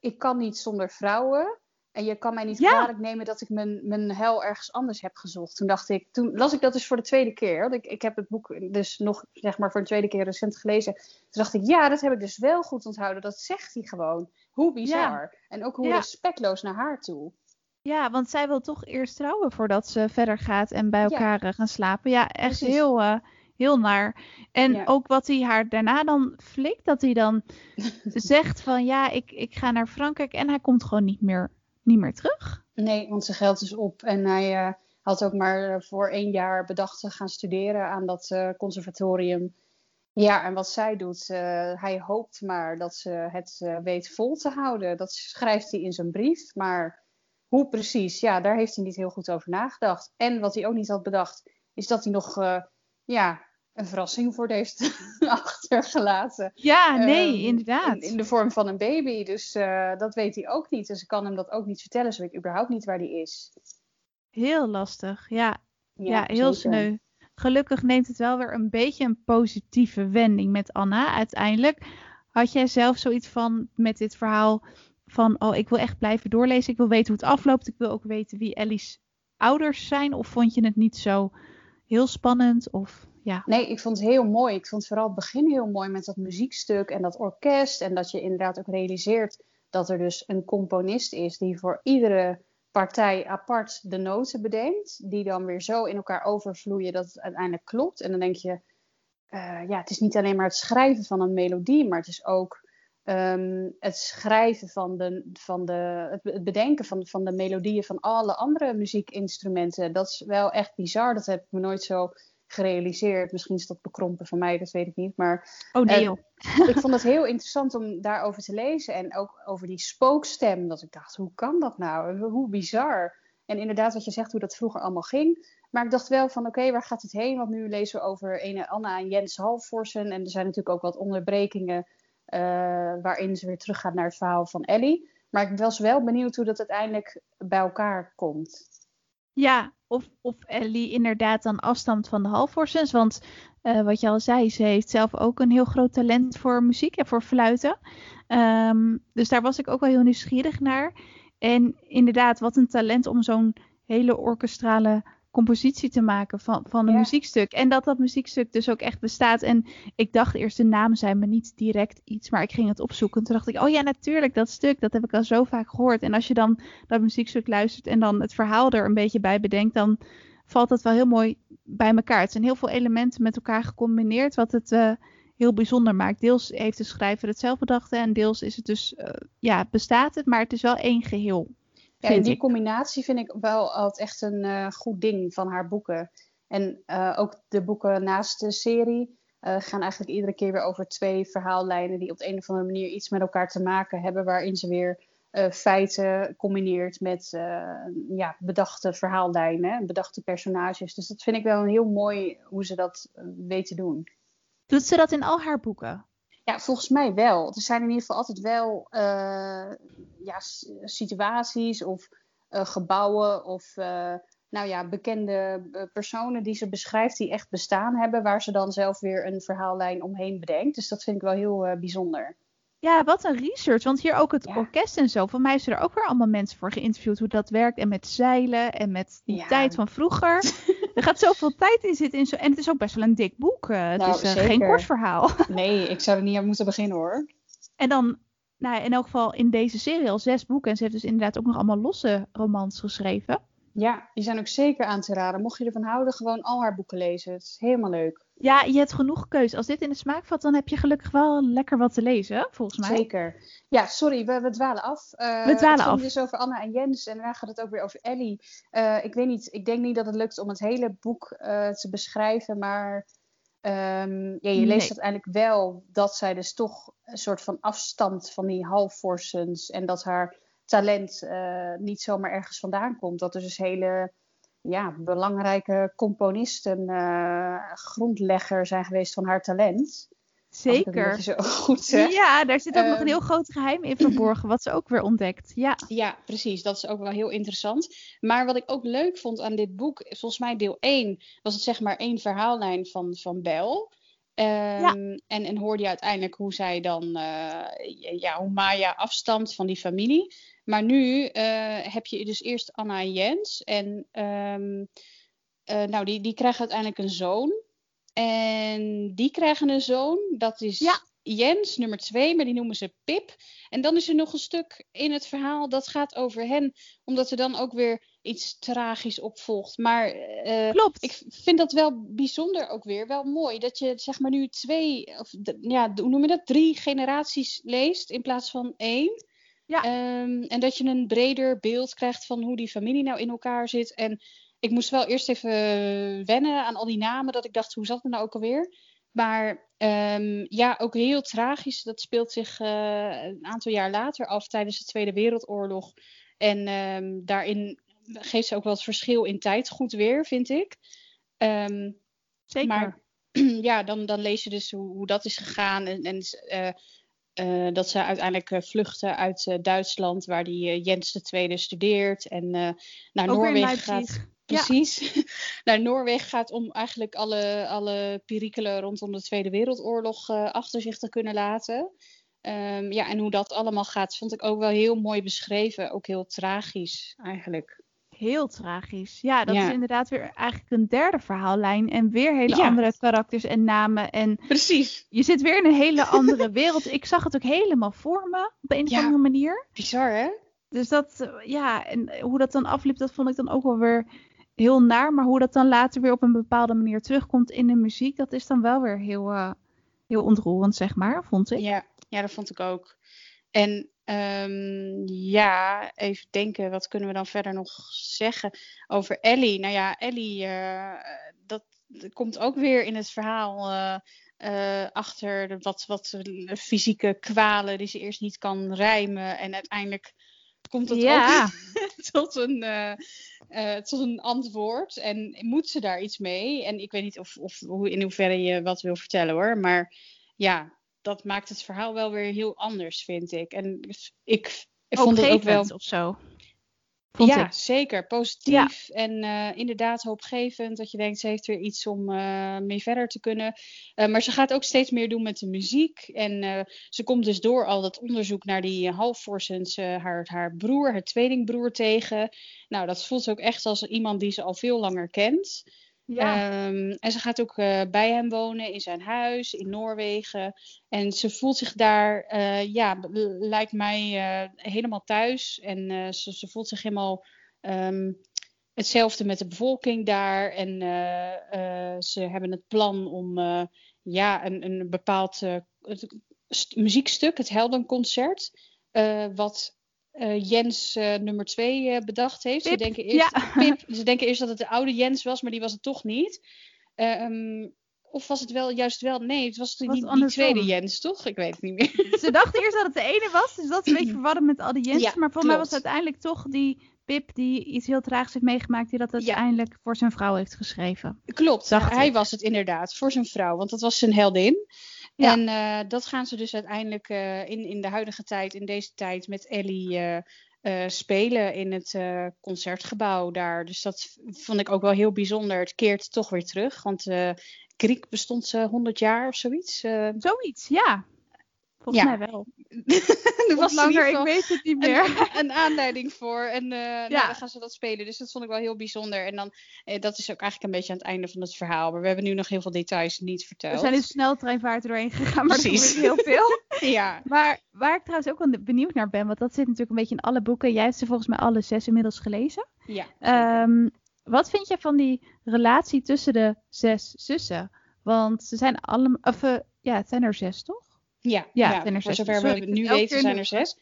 ik kan niet zonder vrouwen. En je kan mij niet kwalijk nemen dat ik mijn, mijn hel ergens anders heb gezocht. Toen dacht ik, toen las ik dat dus voor de tweede keer. Ik, ik heb het boek dus nog zeg maar voor de tweede keer recent gelezen. Toen dacht ik, ja, dat heb ik dus wel goed onthouden. Dat zegt hij gewoon. Hoe bizar. En ook hoe respectloos naar haar toe. Ja, want zij wil toch eerst trouwen voordat ze verder gaat en bij elkaar eh, gaan slapen. Ja, echt heel, uh, heel naar. En ook wat hij haar daarna dan flikt, dat hij dan zegt van ja, ik, ik ga naar Frankrijk en hij komt gewoon niet meer niet meer terug. Nee, want zijn geld is op. En hij uh, had ook maar voor één jaar bedacht te gaan studeren aan dat uh, conservatorium. Ja, en wat zij doet, uh, hij hoopt maar dat ze het weet vol te houden. Dat schrijft hij in zijn brief. Maar hoe precies, ja, daar heeft hij niet heel goed over nagedacht. En wat hij ook niet had bedacht, is dat hij nog ja, een verrassing voor heeft achtergelaten. Ja, nee, ehm, inderdaad. In, de vorm van een baby. Dus uh, dat weet hij ook niet. Dus ik kan hem dat ook niet vertellen. Ze weet überhaupt niet waar die is. Heel lastig, ja. Ja, heel sneu. Gelukkig neemt het wel weer een beetje een positieve wending met Anna uiteindelijk. Had jij zelf zoiets van met dit verhaal van, oh, ik wil echt blijven doorlezen. Ik wil weten hoe het afloopt. Ik wil ook weten wie Ellie's ouders zijn. Of vond je het niet zo heel spannend? Of ja. Nee, ik vond het heel mooi. Ik vond vooral het begin heel mooi met dat muziekstuk en dat orkest. En dat je inderdaad ook realiseert dat er dus een componist is die voor iedere partij apart de noten bedenkt. Die dan weer zo in elkaar overvloeien dat het uiteindelijk klopt. En dan denk je, uh, ja, het is niet alleen maar het schrijven van een melodie, maar het is ook um, het schrijven van de, van de, het bedenken van, van de melodieën van alle andere muziekinstrumenten. Dat is wel echt bizar. Dat heb ik me nooit zo gerealiseerd. Misschien is dat bekrompen van mij, dat weet ik niet. Maar oh, nee, uh, ik vond het heel interessant om daarover te lezen. En ook over die spookstem. Dat ik dacht, hoe kan dat nou? Hoe bizar. En inderdaad, wat je zegt, hoe dat vroeger allemaal ging. Maar ik dacht wel van, oké, waar gaat het heen? Want nu lezen we over ene Anna en Jens Halforsen. En er zijn natuurlijk ook wat onderbrekingen... Uh, waarin ze weer teruggaan naar het verhaal van Ellie. Maar ik was wel benieuwd hoe dat uiteindelijk bij elkaar komt. Ja, of, of Ellie inderdaad dan afstamt van de Halvorsens. Want uh, wat je al zei, ze heeft zelf ook een heel groot talent voor muziek en voor fluiten. Um, dus daar was ik ook wel heel nieuwsgierig naar. En inderdaad, wat een talent om zo'n hele orkestrale compositie te maken van, van een muziekstuk. En dat dat muziekstuk dus ook echt bestaat. En ik dacht eerst, de naam zijn me niet direct iets, maar ik ging het opzoeken. Toen dacht ik, oh ja, natuurlijk, dat stuk, dat heb ik al zo vaak gehoord. En als je dan dat muziekstuk luistert en dan het verhaal er een beetje bij bedenkt, dan valt dat wel heel mooi bij elkaar. Het zijn heel veel elementen met elkaar gecombineerd, wat het uh, heel bijzonder maakt. Deels heeft de schrijver het zelf bedacht en deels is het dus, uh, ja, bestaat het, maar het is wel één geheel. Ja, en die combinatie vind ik wel altijd echt een uh, goed ding van haar boeken. En uh, ook de boeken naast de serie uh, gaan eigenlijk iedere keer weer over twee verhaallijnen die op de een of andere manier iets met elkaar te maken hebben, waarin ze weer feiten combineert met ja, bedachte verhaallijnen, bedachte personages. Dus dat vind ik wel een heel mooi hoe ze dat weet te doen. Doet ze dat in al haar boeken? Ja, volgens mij wel. Er zijn in ieder geval altijd wel uh, ja, situaties of uh, gebouwen of uh, nou ja, bekende personen die ze beschrijft die echt bestaan hebben, waar ze dan zelf weer een verhaallijn omheen bedenkt. Dus dat vind ik wel heel bijzonder. Ja, wat een research. Want hier ook het orkest en zo. Van mij zijn er ook weer allemaal mensen voor geïnterviewd hoe dat werkt. En met zeilen en met die tijd van vroeger. er gaat zoveel tijd in zitten. In zo... En het is ook best wel een dik boek. Uh, het nou, is uh, geen kort verhaal. nee, ik zou er niet aan moeten beginnen hoor. En dan, nou, in elk geval in deze serie al zes boeken. En ze heeft dus inderdaad ook nog allemaal losse romans geschreven. Ja, die zijn ook zeker aan te raden. Mocht je ervan houden, gewoon al haar boeken lezen. Het is helemaal leuk. Ja, je hebt genoeg keuze. Als dit in de smaak valt, dan heb je gelukkig wel lekker wat te lezen, volgens mij. Zeker. Ja, sorry, we, we dwalen af. Uh, we dwalen af. Het dus over Anna en Jens en daarna gaat het ook weer over Ellie. Uh, ik weet niet, ik denk niet dat het lukt om het hele boek uh, te beschrijven, maar um, ja, je leest nee. uiteindelijk wel dat zij dus toch een soort van afstand van die halfforsens en dat haar talent niet zomaar ergens vandaan komt. Dat er dus hele ja, belangrijke componist en grondlegger zijn geweest van haar talent. Zeker. Zo goed zeg. Ja, daar zit ook nog een Ehm, heel groot geheim in verborgen, wat ze ook weer ontdekt. Ja, Ja, precies. Dat is ook wel heel interessant. Maar wat ik ook leuk vond aan dit boek, volgens mij deel 1, was het zeg maar één verhaallijn van, van Bel. Ehm, en, en hoorde je uiteindelijk hoe zij dan, eh, ja, hoe Maya afstamt van die familie. Maar nu eh, heb je dus eerst Anna en Jens. En ehm, eh, nou, die, die krijgen uiteindelijk een zoon. En die krijgen een zoon, dat is Ja. Jens, nummer twee, maar die noemen ze Pip. En dan is er nog een stuk in het verhaal dat gaat over hen, omdat er dan ook weer iets tragisch opvolgt. Maar eh, klopt. ik vind dat wel bijzonder ook weer, wel mooi, dat je zeg maar nu twee, of ja, hoe noem je dat, drie generaties leest in plaats van één. Ja. Ehm, en dat je een breder beeld krijgt van hoe die familie nou in elkaar zit. En ik moest wel eerst even wennen aan al die namen, dat ik dacht, hoe zat het nou ook alweer? Maar ehm, ja, ook heel tragisch. Dat speelt zich eh, een aantal jaar later af tijdens de Tweede Wereldoorlog. En ehm, daarin geeft ze ook wel het verschil in tijd goed weer, vind ik. Ehm, Zeker. maar ja, dan, dan lees je dus hoe, hoe dat is gegaan. En, en eh, eh, dat ze uiteindelijk eh, vluchten uit Duitsland, waar die Jens II studeert. En naar ook Noorwegen gaat. Ja. Precies. naar Noorwegen gaat om eigenlijk alle, alle perikelen rondom de Tweede Wereldoorlog achter zich te kunnen laten. Ehm, ja, en hoe dat allemaal gaat, vond ik ook wel heel mooi beschreven. Ook heel tragisch eigenlijk. Heel tragisch. Ja, dat Ja. is inderdaad weer eigenlijk een derde verhaallijn. En weer hele Ja. andere karakters en namen. En Precies. je zit weer in een hele andere wereld. Ik zag het ook helemaal voor me, op een of andere manier. Bizar, hè? Dus dat, eh, ja, en hoe dat dan afliep, dat vond ik dan ook wel weer heel naar. Maar hoe dat dan later weer op een bepaalde manier terugkomt in de muziek, dat is dan wel weer heel, eh, heel ontroerend, zeg maar, vond ik. Ja, ja, dat vond ik ook. En ehm, ja, even denken, wat kunnen we dan verder nog zeggen over Ellie? Nou ja, Ellie, eh, dat, dat komt ook weer in het verhaal eh, eh, achter de wat, wat fysieke kwalen die ze eerst niet kan rijmen. En uiteindelijk komt het Ja. ook tot een, tot een antwoord. En moet ze daar iets mee? En ik weet niet of, of hoe, in hoeverre je wat wil vertellen hoor. Maar ja, dat maakt het verhaal wel weer heel anders, vind ik. En ik, ik vond het ook wel. Of zo. Vond ja, ik. zeker. Positief. En eh, inderdaad hoopgevend. Dat je denkt, ze heeft weer iets om eh, mee verder te kunnen. Eh, maar ze gaat ook steeds meer doen met de muziek. En ze komt dus door al dat onderzoek naar die halfvorsens, haar, haar broer, haar tweelingbroer tegen. Nou, dat voelt ze ook echt als iemand die ze al veel langer kent. Ja. Ehm, en ze gaat ook eh, bij hem wonen in zijn huis in Noorwegen. En ze voelt zich daar, eh, ja, lijkt mij eh, helemaal thuis. En ze, ze voelt zich helemaal ehm, hetzelfde met de bevolking daar. En ze hebben het plan om ja, een, een bepaald muziekstuk, het Heldenconcert. wat eh, Jens eh, nummer twee eh, bedacht heeft. Ze denken, eerst, ja. Pip, ze denken eerst dat het de oude Jens was, maar die was het toch niet. Ehm, of was het wel juist wel? Nee, het was die, Was die, andersom? tweede Jens, toch? Ik weet het niet meer. Ze dachten eerst dat het de ene was, dus dat is een beetje verwarrend met al die Jensen. Ja, maar volgens mij was het uiteindelijk toch die Pip die iets heel tragisch heeft meegemaakt, die dat Ja. uiteindelijk voor zijn vrouw heeft geschreven. Klopt, hij was het inderdaad voor zijn vrouw, want dat was zijn heldin. Ja. En eh, dat gaan ze dus uiteindelijk eh, in, in de huidige tijd, in deze tijd, met Ellie eh, spelen in het concertgebouw daar. Dus dat vond ik ook wel heel bijzonder. Het keert toch weer terug, want Griek bestond ze 100 jaar of zoiets. Zoiets, ja. Volgens Ja. mij wel. er Of was langer, ik weet het niet meer. een aanleiding voor. En eh nou, dan gaan ze dat spelen. Dus dat vond ik wel heel bijzonder. En dan, eh, dat is ook eigenlijk een beetje aan het einde van het verhaal. Maar we hebben nu nog heel veel details niet verteld. We zijn in sneltreinvaart doorheen gegaan, maar er Precies. heel veel. Ja, Maar waar ik trouwens ook wel benieuwd naar ben, want dat zit natuurlijk een beetje in alle boeken. Jij hebt ze volgens mij alle zes inmiddels gelezen. ja. Ehm, wat vind je van die relatie tussen de zes zussen? Want ze zijn allemaal, of eh, ja, het zijn er zes toch? Ja, Ja, ja, zijn er voor zes. zover Sorry, we nu weten zijn er zes.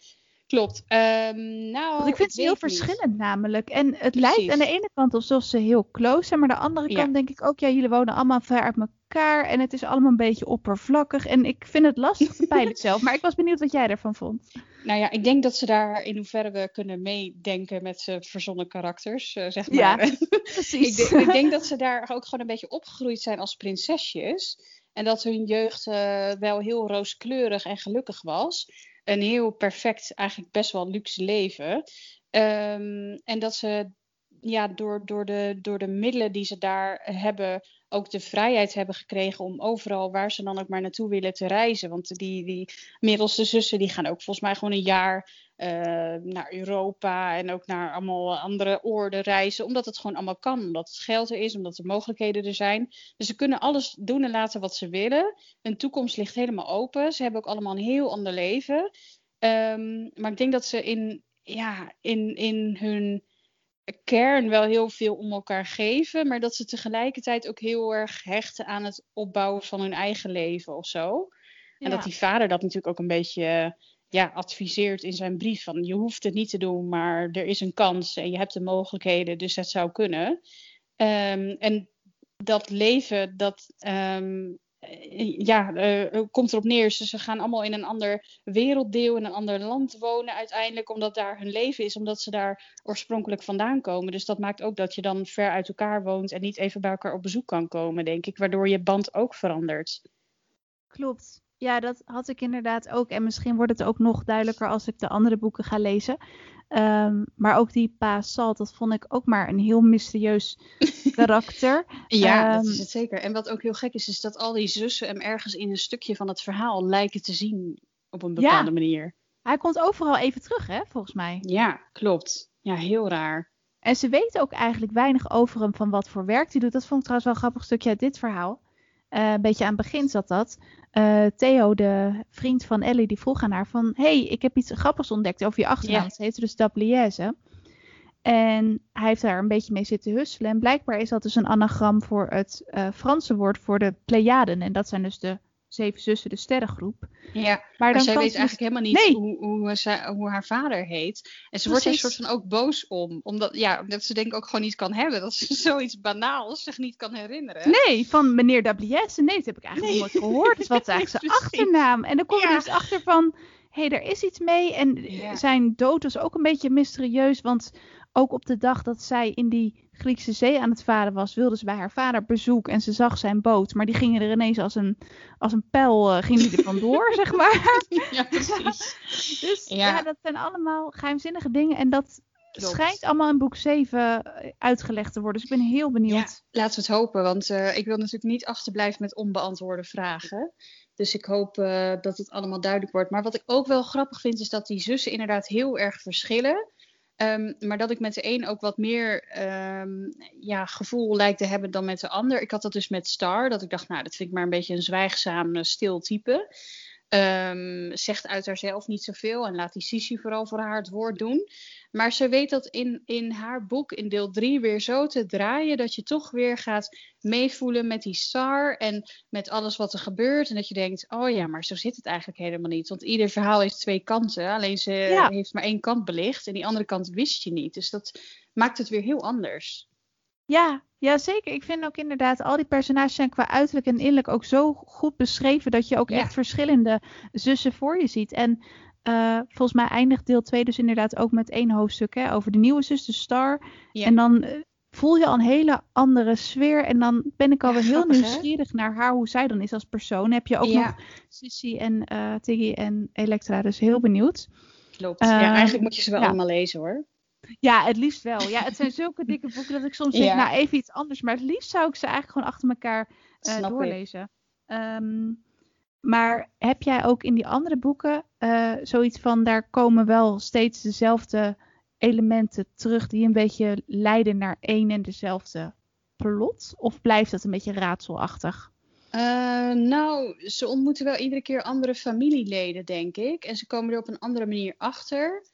Klopt. Um, nou, Want ik vind ze heel verschillend namelijk. En het lijkt aan de ene kant alsof ze heel close zijn, maar aan de andere kant denk ik ook, ja, jullie wonen allemaal ver uit elkaar en het is allemaal een beetje oppervlakkig. En ik vind het lastig te peilen zelf, maar ik was benieuwd wat jij ervan vond. Nou ja, ik denk dat ze daar in hoeverre we kunnen meedenken met ze verzonnen karakters, uh, zeg maar. Ja, precies. ik, denk, ik denk dat ze daar ook gewoon een beetje opgegroeid zijn als prinsesjes. En dat hun jeugd uh, wel heel rooskleurig en gelukkig was een heel perfect, eigenlijk best wel luxe leven. Um, en dat ze ja, door, door, de, door de middelen die ze daar hebben, ook de vrijheid hebben gekregen om overal waar ze dan ook maar naartoe willen te reizen. Want die, die middelste zussen die gaan ook volgens mij gewoon een jaar uh, naar Europa en ook naar allemaal andere oorden reizen. Omdat het gewoon allemaal kan. Omdat het geld er is, omdat de mogelijkheden er zijn. Dus ze kunnen alles doen en laten wat ze willen. Hun toekomst ligt helemaal open. Ze hebben ook allemaal een heel ander leven. Um, maar ik denk dat ze in, ja, in, in hun kern wel heel veel om elkaar geven, maar dat ze tegelijkertijd ook heel erg hechten aan het opbouwen van hun eigen leven of zo. En dat die vader dat natuurlijk ook een beetje ja, adviseert in zijn brief van je hoeft het niet te doen, maar er is een kans en je hebt de mogelijkheden, dus het zou kunnen. Um, en dat leven, dat um, ja, uh, komt erop neer. Ze, ze gaan allemaal in een ander werelddeel, in een ander land wonen uiteindelijk, omdat daar hun leven is, omdat ze daar oorspronkelijk vandaan komen. Dus dat maakt ook dat je dan ver uit elkaar woont en niet even bij elkaar op bezoek kan komen, denk ik, waardoor je band ook verandert. Klopt. Ja, dat had ik inderdaad ook. En misschien wordt het ook nog duidelijker als ik de andere boeken ga lezen. Um, maar ook die Pa Salt, dat vond ik ook maar een heel mysterieus karakter. ja, um, dat is het zeker. En wat ook heel gek is, is dat al die zussen hem ergens in een stukje van het verhaal lijken te zien op een bepaalde ja, manier. Hij komt overal even terug, hè, volgens mij. Ja, klopt. Ja, heel raar. En ze weten ook eigenlijk weinig over hem van wat voor werk hij doet. Dat vond ik trouwens wel een grappig stukje uit dit verhaal. Uh, een beetje aan het begin zat dat. Uh, Theo, de vriend van Ellie, die vroeg aan haar van... hey, ik heb iets grappigs ontdekt over je achternaam. Ja. Ze heet dus Dabliese. En hij heeft daar een beetje mee zitten husselen. En blijkbaar is dat dus een anagram voor het uh, Franse woord voor de Pleiaden. En dat zijn dus de Zeven Zussen, de sterrengroep. Ja, maar, maar zij weet eigenlijk helemaal niet nee. hoe, hoe, haar vader heet. En ze wordt er soort van ook boos om. Omdat, ja, omdat ze denk ik ook gewoon niet kan hebben. Dat ze zoiets banaals zich niet kan herinneren. Nee, van meneer Dabliesse. Nee, dat heb ik eigenlijk nee. nooit gehoord. Wat is eigenlijk zijn achternaam? En dan kom je ja. dus achter van... Hé, hey, er is iets mee. En ja. zijn dood was ook een beetje mysterieus. Want ook op de dag dat zij in die Griekse zee aan het varen was, wilde ze bij haar vader bezoek en ze zag zijn boot. Maar die gingen er ineens als een, als een pijl, uh, ging die er vandoor, zeg maar. Ja, precies. dus ja. ja. dat zijn allemaal geheimzinnige dingen en dat Klopt. schijnt allemaal in boek 7 uitgelegd te worden. Dus ik ben heel benieuwd. Ja, laten we het hopen, want uh, ik wil natuurlijk niet achterblijven met onbeantwoorde vragen. Dus ik hoop uh, dat het allemaal duidelijk wordt. Maar wat ik ook wel grappig vind, is dat die zussen inderdaad heel erg verschillen. Um, maar dat ik met de een ook wat meer um, ja, gevoel lijkt te hebben dan met de ander. Ik had dat dus met Star, dat ik dacht, nou, dat vind ik maar een beetje een zwijgzaam, stil type. Um, zegt uit haarzelf niet zoveel en laat die Sissy vooral voor haar het woord doen. Maar ze weet dat in, in haar boek, in deel 3, weer zo te draaien dat je toch weer gaat meevoelen met die star en met alles wat er gebeurt. En dat je denkt, oh ja, maar zo zit het eigenlijk helemaal niet. Want ieder verhaal heeft twee kanten, alleen ze ja. heeft maar één kant belicht en die andere kant wist je niet. Dus dat maakt het weer heel anders. Ja, ja, zeker. Ik vind ook inderdaad, al die personages zijn qua uiterlijk en innerlijk ook zo goed beschreven dat je ook ja. echt verschillende zussen voor je ziet. En uh, volgens mij eindigt deel 2 dus inderdaad ook met één hoofdstuk hè, over de nieuwe zus, de Star. Ja. En dan uh, voel je al een hele andere sfeer. En dan ben ik alweer ja, heel nieuwsgierig hè? naar haar, hoe zij dan is als persoon. Heb je ook nog Sissy en uh, Tiggy en Elektra, dus heel benieuwd. Klopt. ja, eigenlijk moet je ze wel allemaal lezen hoor. Ja, het liefst wel. Ja, het zijn zulke dikke boeken dat ik soms denk, nou even iets anders. Maar het liefst zou ik ze eigenlijk gewoon achter elkaar doorlezen. Um, maar heb jij ook in die andere boeken uh, zoiets van, daar komen wel steeds dezelfde elementen terug die een beetje leiden naar één en dezelfde plot? Of blijft dat een beetje raadselachtig? Uh, nou, ze ontmoeten wel iedere keer andere familieleden, denk ik. En ze komen er op een andere manier achter.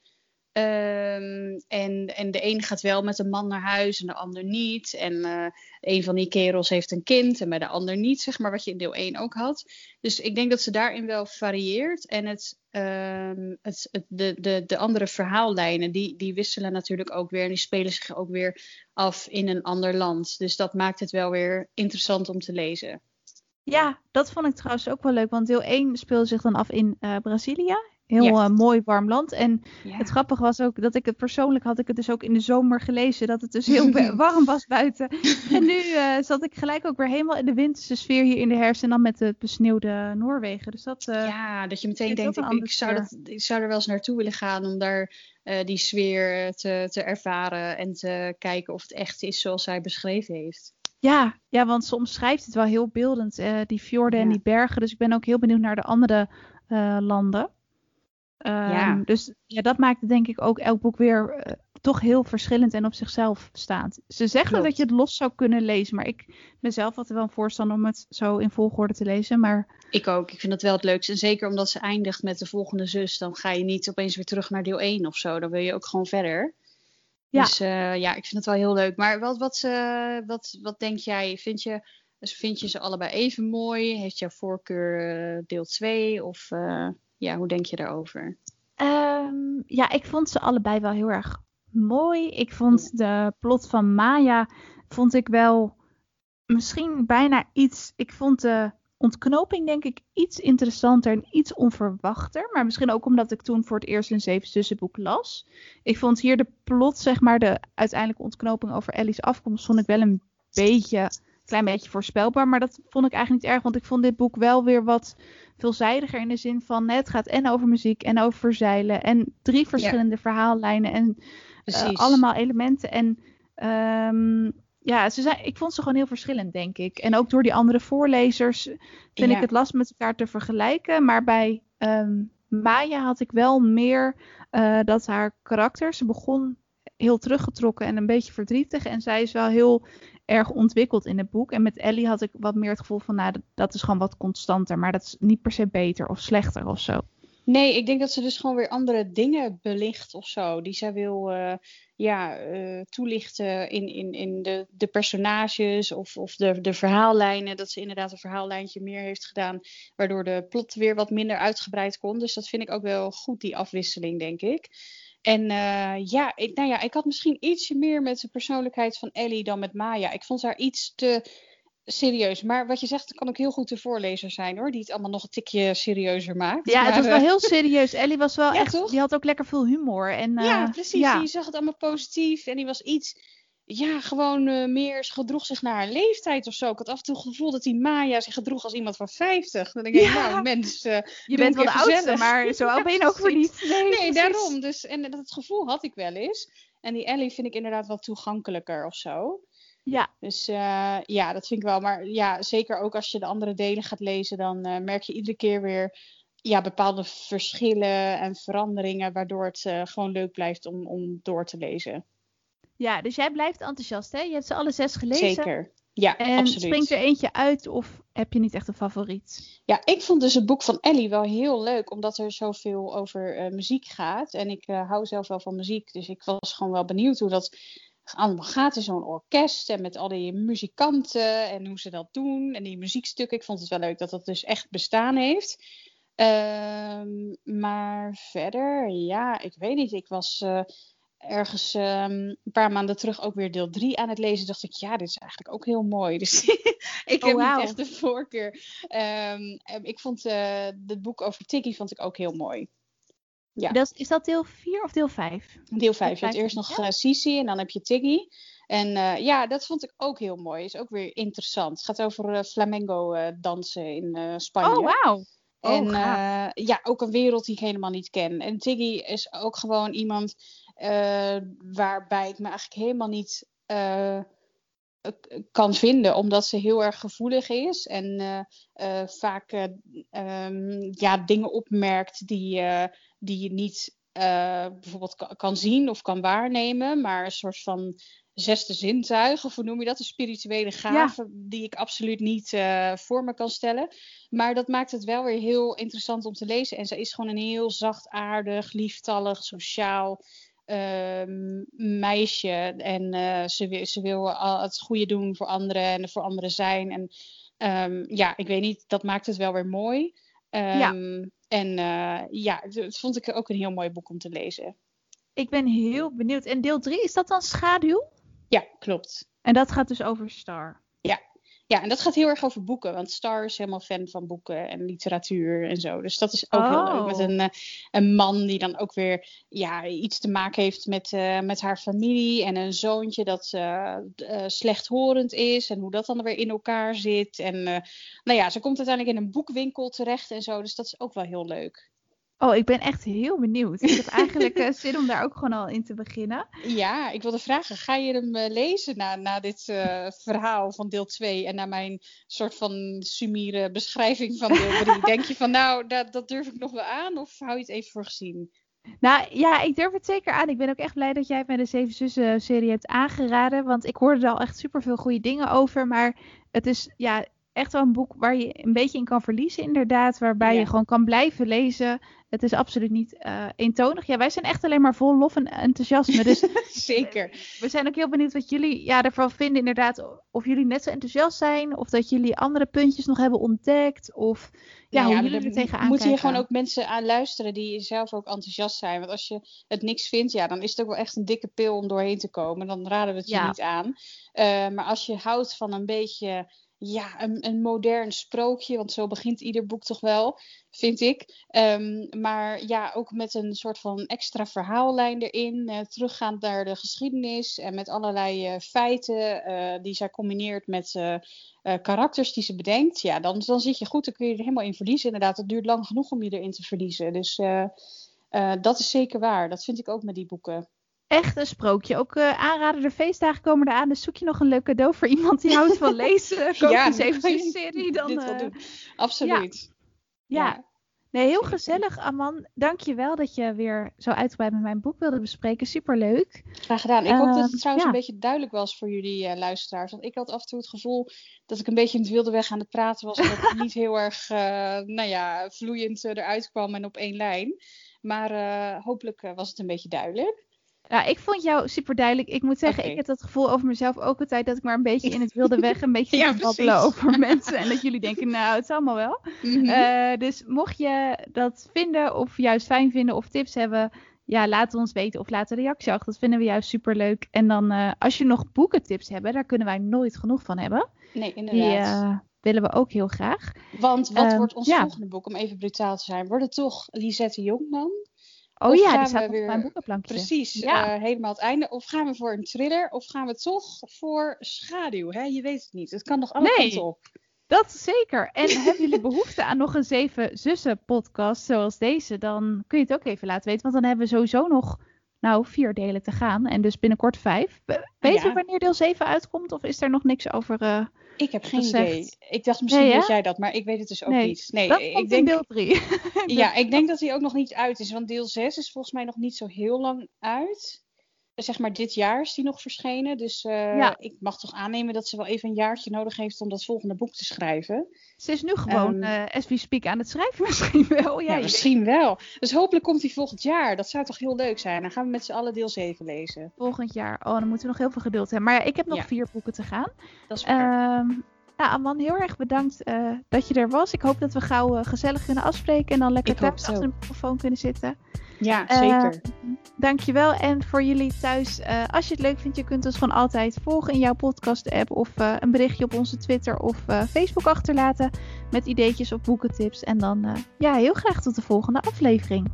Ehm, en, en de een gaat wel met een man naar huis en de ander niet. En uh, een van die kerels heeft een kind en bij de ander niet, zeg maar, wat je in deel 1 ook had. Dus ik denk dat ze daarin wel varieert. En ehm, het, het, de, de, de andere verhaallijnen, die, die wisselen natuurlijk ook weer. En die spelen zich ook weer af in een ander land. Dus dat maakt het wel weer interessant om te lezen. Ja, dat vond ik trouwens ook wel leuk. Want deel 1 speelde zich dan af in uh, Brazilië. Heel eh, mooi warm land. En het grappige was ook dat ik het persoonlijk had ik het dus ook in de zomer gelezen. Dat het dus heel warm was buiten. en nu uh, zat ik gelijk ook weer helemaal in de winterse sfeer hier in de herfst. En dan met het besneeuwde Noorwegen. Dus dat, uh, ja, dat je meteen denkt, ik, ik, zou dat, ik zou er wel eens naartoe willen gaan om daar die sfeer te, te ervaren. En te kijken of het echt is zoals zij beschreven heeft. Ja, ja, want soms schrijft het wel heel beeldend, die fjorden en die bergen. Dus ik ben ook heel benieuwd naar de andere landen ja. Ehm, dus ja, dat maakt denk ik ook elk boek weer uh, toch heel verschillend en op zichzelf staand. Ze zeggen dat je het los zou kunnen lezen, maar ik ben zelf altijd wel een voorstander om het zo in volgorde te lezen. Maar... Ik ook, ik vind dat wel het leukste. En zeker omdat ze eindigt met de volgende zus, dan ga je niet opeens weer terug naar deel 1 of zo. Dan wil je ook gewoon verder. Ja. Dus uh, ja, ik vind het wel heel leuk. Maar wat, wat, uh, wat, wat denk jij? Vind je, vind je ze allebei even mooi? Heeft jouw voorkeur deel 2 of ja, hoe denk je daarover? Um, ja, ik vond ze allebei wel heel erg mooi. Ik vond de plot van Maya, vond ik wel misschien bijna iets. Ik vond de ontknoping denk ik iets interessanter en iets onverwachter. Maar misschien ook omdat ik toen voor het eerst een Zeven Zussen boek las. Ik vond hier de plot, zeg maar, de uiteindelijke ontknoping over Ellie's afkomst, vond ik wel een beetje, klein beetje voorspelbaar. Maar dat vond ik eigenlijk niet erg, want ik vond dit boek wel weer wat veelzijdiger in de zin van het gaat en over muziek en over verzeilen en drie verschillende verhaallijnen en uh, allemaal elementen. En um, ja, ze zijn, ik vond ze gewoon heel verschillend, denk ik. En ook door die andere voorlezers vind ik het lastig met elkaar te vergelijken. Maar bij um, Maya had ik wel meer uh, dat haar karakter, ze begon heel teruggetrokken en een beetje verdrietig. En zij is wel heel erg ontwikkeld in het boek. En met Ellie had ik wat meer het gevoel van, nou, dat is gewoon wat constanter. Maar dat is niet per se beter of slechter of zo. Nee, ik denk dat ze dus gewoon weer andere dingen belicht of zo. Die zij wil uh, ja, uh, toelichten in, in, in de, de personages of, of de, de verhaallijnen. Dat ze inderdaad een verhaallijntje meer heeft gedaan. Waardoor de plot weer wat minder uitgebreid kon. Dus dat vind ik ook wel goed, die afwisseling, denk ik. En uh, ja, ik, nou ja, ik had misschien ietsje meer met de persoonlijkheid van Ellie dan met Maya. Ik vond haar iets te serieus. Maar wat je zegt, kan ook heel goed de voorlezer zijn hoor. Die het allemaal nog een tikje serieuzer maakt. Ja, maar, het was wel heel serieus. Ellie was wel echt, toch? die had ook lekker veel humor. En, uh, ja, precies. Ja. Je zag het allemaal positief. En die was iets ja, gewoon uh, meer gedroeg zich naar haar leeftijd of zo. Ik had af en toe het gevoel dat die Maya zich gedroeg als iemand van 50. Dan denk ik, ja. nou mens, uh, je bent wel de oudste, maar zo oud ben je ook voor niet. Nee, nee daarom. Dus, en dat gevoel had ik wel eens. En die Ellie vind ik inderdaad wat toegankelijker of zo. Ja. Dus uh, ja, dat vind ik wel. Maar ja, zeker ook als je de andere delen gaat lezen, dan merk je iedere keer weer ja, bepaalde verschillen en veranderingen, waardoor het gewoon leuk blijft om, om door te lezen. Ja, dus jij blijft enthousiast, hè? Je hebt ze alle zes gelezen. Zeker. Ja, en absoluut. springt er eentje uit of heb je niet echt een favoriet? Ja, ik vond dus het boek van Ellie wel heel leuk, omdat er zoveel over uh, muziek gaat. En ik uh, hou zelf wel van muziek, dus ik was gewoon wel benieuwd hoe dat allemaal gaat in zo'n orkest. En met al die muzikanten en hoe ze dat doen. En die muziekstukken. Ik vond het wel leuk dat dat dus echt bestaan heeft. Uh, maar verder, ja, ik weet niet. Ik was uh, ergens um, een paar maanden terug ook weer deel 3 aan het lezen. Dacht ik, ja, dit is eigenlijk ook heel mooi. Dus ik oh, heb wow. niet echt de voorkeur. Um, ik vond uh, het boek over Tiggy vond ik ook heel mooi. Ja. Dat, is dat deel 4 of deel 5? Deel 5. Je hebt eerst nog uh, Sisi en dan heb je Tiggy. En uh, ja, dat vond ik ook heel mooi. Is ook weer interessant. Het gaat over flamenco dansen in Spanje. Oh, wauw. En oh, ja, ook een wereld die ik helemaal niet ken. En Tiggy is ook gewoon iemand uh, waarbij ik me eigenlijk helemaal niet uh, kan vinden, omdat ze heel erg gevoelig is en uh, vaak um, ja, dingen opmerkt die, die je niet bijvoorbeeld kan zien of kan waarnemen, maar een soort van zesde zintuig, of hoe noem je dat? Een spirituele gave ja. die ik absoluut niet voor me kan stellen. Maar dat maakt het wel weer heel interessant om te lezen. En ze is gewoon een heel zachtaardig, lieftallig, sociaal ehm, meisje en ze, wil, ze wil al het goede doen voor anderen en voor anderen zijn. En ehm, ja, ik weet niet, dat maakt het wel weer mooi. ja. En ja, dat vond ik ook een heel mooi boek om te lezen. Ik ben heel benieuwd. En deel 3, is dat dan schaduw? Ja, klopt. En dat gaat dus over Star. Ja. En dat gaat heel erg over boeken. Want Star is helemaal fan van boeken en literatuur en zo. Dus dat is ook heel leuk. Met oh. een, eh, een man die dan ook weer ja, iets te maken heeft met, uh, met haar familie. En een zoontje dat uh, slechthorend is. En hoe dat dan weer in elkaar zit. En nou ja, ze komt uiteindelijk in een boekwinkel terecht en zo. Dus dat is ook wel heel leuk. Oh, ik ben echt heel benieuwd. Ik heb eigenlijk uh, zin om daar ook gewoon al in te beginnen. Ja, ik wilde vragen, ga je hem uh, lezen na, na dit uh, verhaal van deel 2 en na mijn soort van sumiere beschrijving van deel 3? Denk je van nou, dat, dat durf ik nog wel aan of hou je het even voor gezien? Nou ja, ik durf het zeker aan. Ik ben ook echt blij dat jij mij de Zeven Zussen serie hebt aangeraden. Want ik hoorde er al echt super veel goede dingen over. Maar het is ja, echt wel een boek waar je een beetje in kan verliezen, inderdaad. Waarbij je gewoon kan blijven lezen. Het is absoluut niet uh, eentonig. Ja, wij zijn echt alleen maar vol lof en enthousiasme. Dus Zeker. We zijn ook heel benieuwd wat jullie ja, ervan vinden, inderdaad. Of jullie net zo enthousiast zijn. Of dat jullie andere puntjes nog hebben ontdekt. Of ja, hoe jullie er tegenaan Moeten hier gewoon ook mensen aan luisteren die zelf ook enthousiast zijn. Want als je het niks vindt, ja, dan is het ook wel echt een dikke pil om doorheen te komen. Dan raden we het je niet aan. Uh, maar als je houdt van een beetje ja, een, een modern sprookje, want zo begint ieder boek toch wel, vind ik. Um, maar ja, ook met een soort van extra verhaallijn erin, uh, teruggaand naar de geschiedenis en met allerlei uh, feiten uh, die zij combineert met karakters die ze bedenkt. Ja, dan, dan zit je goed, dan kun je er helemaal in verliezen. Inderdaad, het duurt lang genoeg om je erin te verliezen. Dus dat is zeker waar. Dat vind ik ook met die boeken echt een sprookje. Ook uh, aanraden, de feestdagen komen eraan. Dus zoek je nog een leuk cadeau voor iemand die houdt van lezen. Koop ja, eens even een serie. Dan, dit doen. Absoluut. Ja. ja. Nee, heel gezellig, Aman. Dank je wel dat je weer zo uitgebreid met mijn boek wilde bespreken. Superleuk. Graag gedaan. Ik hoop dat het ehm, trouwens een beetje duidelijk was voor jullie uh, luisteraars. Want ik had af en toe het gevoel dat ik een beetje in het wilde weg aan het praten was. En dat het niet heel erg, nou ja, vloeiend eruit kwam en op één lijn. Maar hopelijk was het een beetje duidelijk. Ja, ik vond jou super duidelijk. Ik moet zeggen, ik heb dat gevoel over mezelf ook altijd dat ik maar een beetje in het wilde weg een beetje ja, babbelen over mensen. En dat jullie denken, nou, het is allemaal wel. Mhm. Eh, dus mocht je dat vinden of juist fijn vinden of tips hebben, ja, laat ons weten of laat een reactie achter. Dat vinden we juist super leuk. En dan, uh, als je nog boekentips hebben, daar kunnen wij nooit genoeg van hebben. Nee, inderdaad. Die uh, willen we ook heel graag. Want wat wordt ons volgende boek, om even brutaal te zijn? Wordt het toch Lisette Jongman? Oh ja, die staat weer... op mijn boekenplankje. Precies, ja. uh, helemaal het einde. Of gaan we voor een thriller, of gaan we toch voor schaduw? Hè? Je weet het niet. Het kan nog alle nee, kanten op. Dat zeker. En hebben jullie behoefte aan nog een Zeven Zussen podcast zoals deze, dan kun je het ook even laten weten. Want dan hebben we sowieso nog nou, vier delen te gaan. En dus binnenkort vijf. Weet je wanneer deel 7 uitkomt? Of is er nog niks over uh, Ik heb geen idee. Ik dacht misschien nee, jij dat, maar ik weet het dus ook niet. Nee, dat ik denk deel 3. ja, ik denk dat hij ook nog niet uit is. Want deel 6 is volgens mij nog niet zo heel lang uit zeg maar dit jaar is die nog verschenen. Dus uh, ik mag toch aannemen dat ze wel even een jaartje nodig heeft om dat volgende boek te schrijven. Ze is nu gewoon, um, uh, as we speak, aan het schrijven misschien wel. Ja, ja misschien wel. Dus hopelijk komt die volgend jaar. Dat zou toch heel leuk zijn. Dan gaan we met z'n allen deel 7 lezen. Volgend jaar. Oh, dan moeten we nog heel veel geduld hebben. Maar ja, ik heb nog vier boeken te gaan. Dat is waar. Um, nou, Aman, heel erg bedankt uh, dat je er was. Ik hoop dat we gauw gezellig kunnen afspreken en dan lekker thuis achter de microfoon kunnen zitten. Ja, zeker. Uh, dankjewel. En voor jullie thuis, als je het leuk vindt, je kunt ons gewoon altijd volgen in jouw podcast-app of een berichtje op onze Twitter of Facebook achterlaten met ideetjes of boekentips. En dan ja, heel graag tot de volgende aflevering.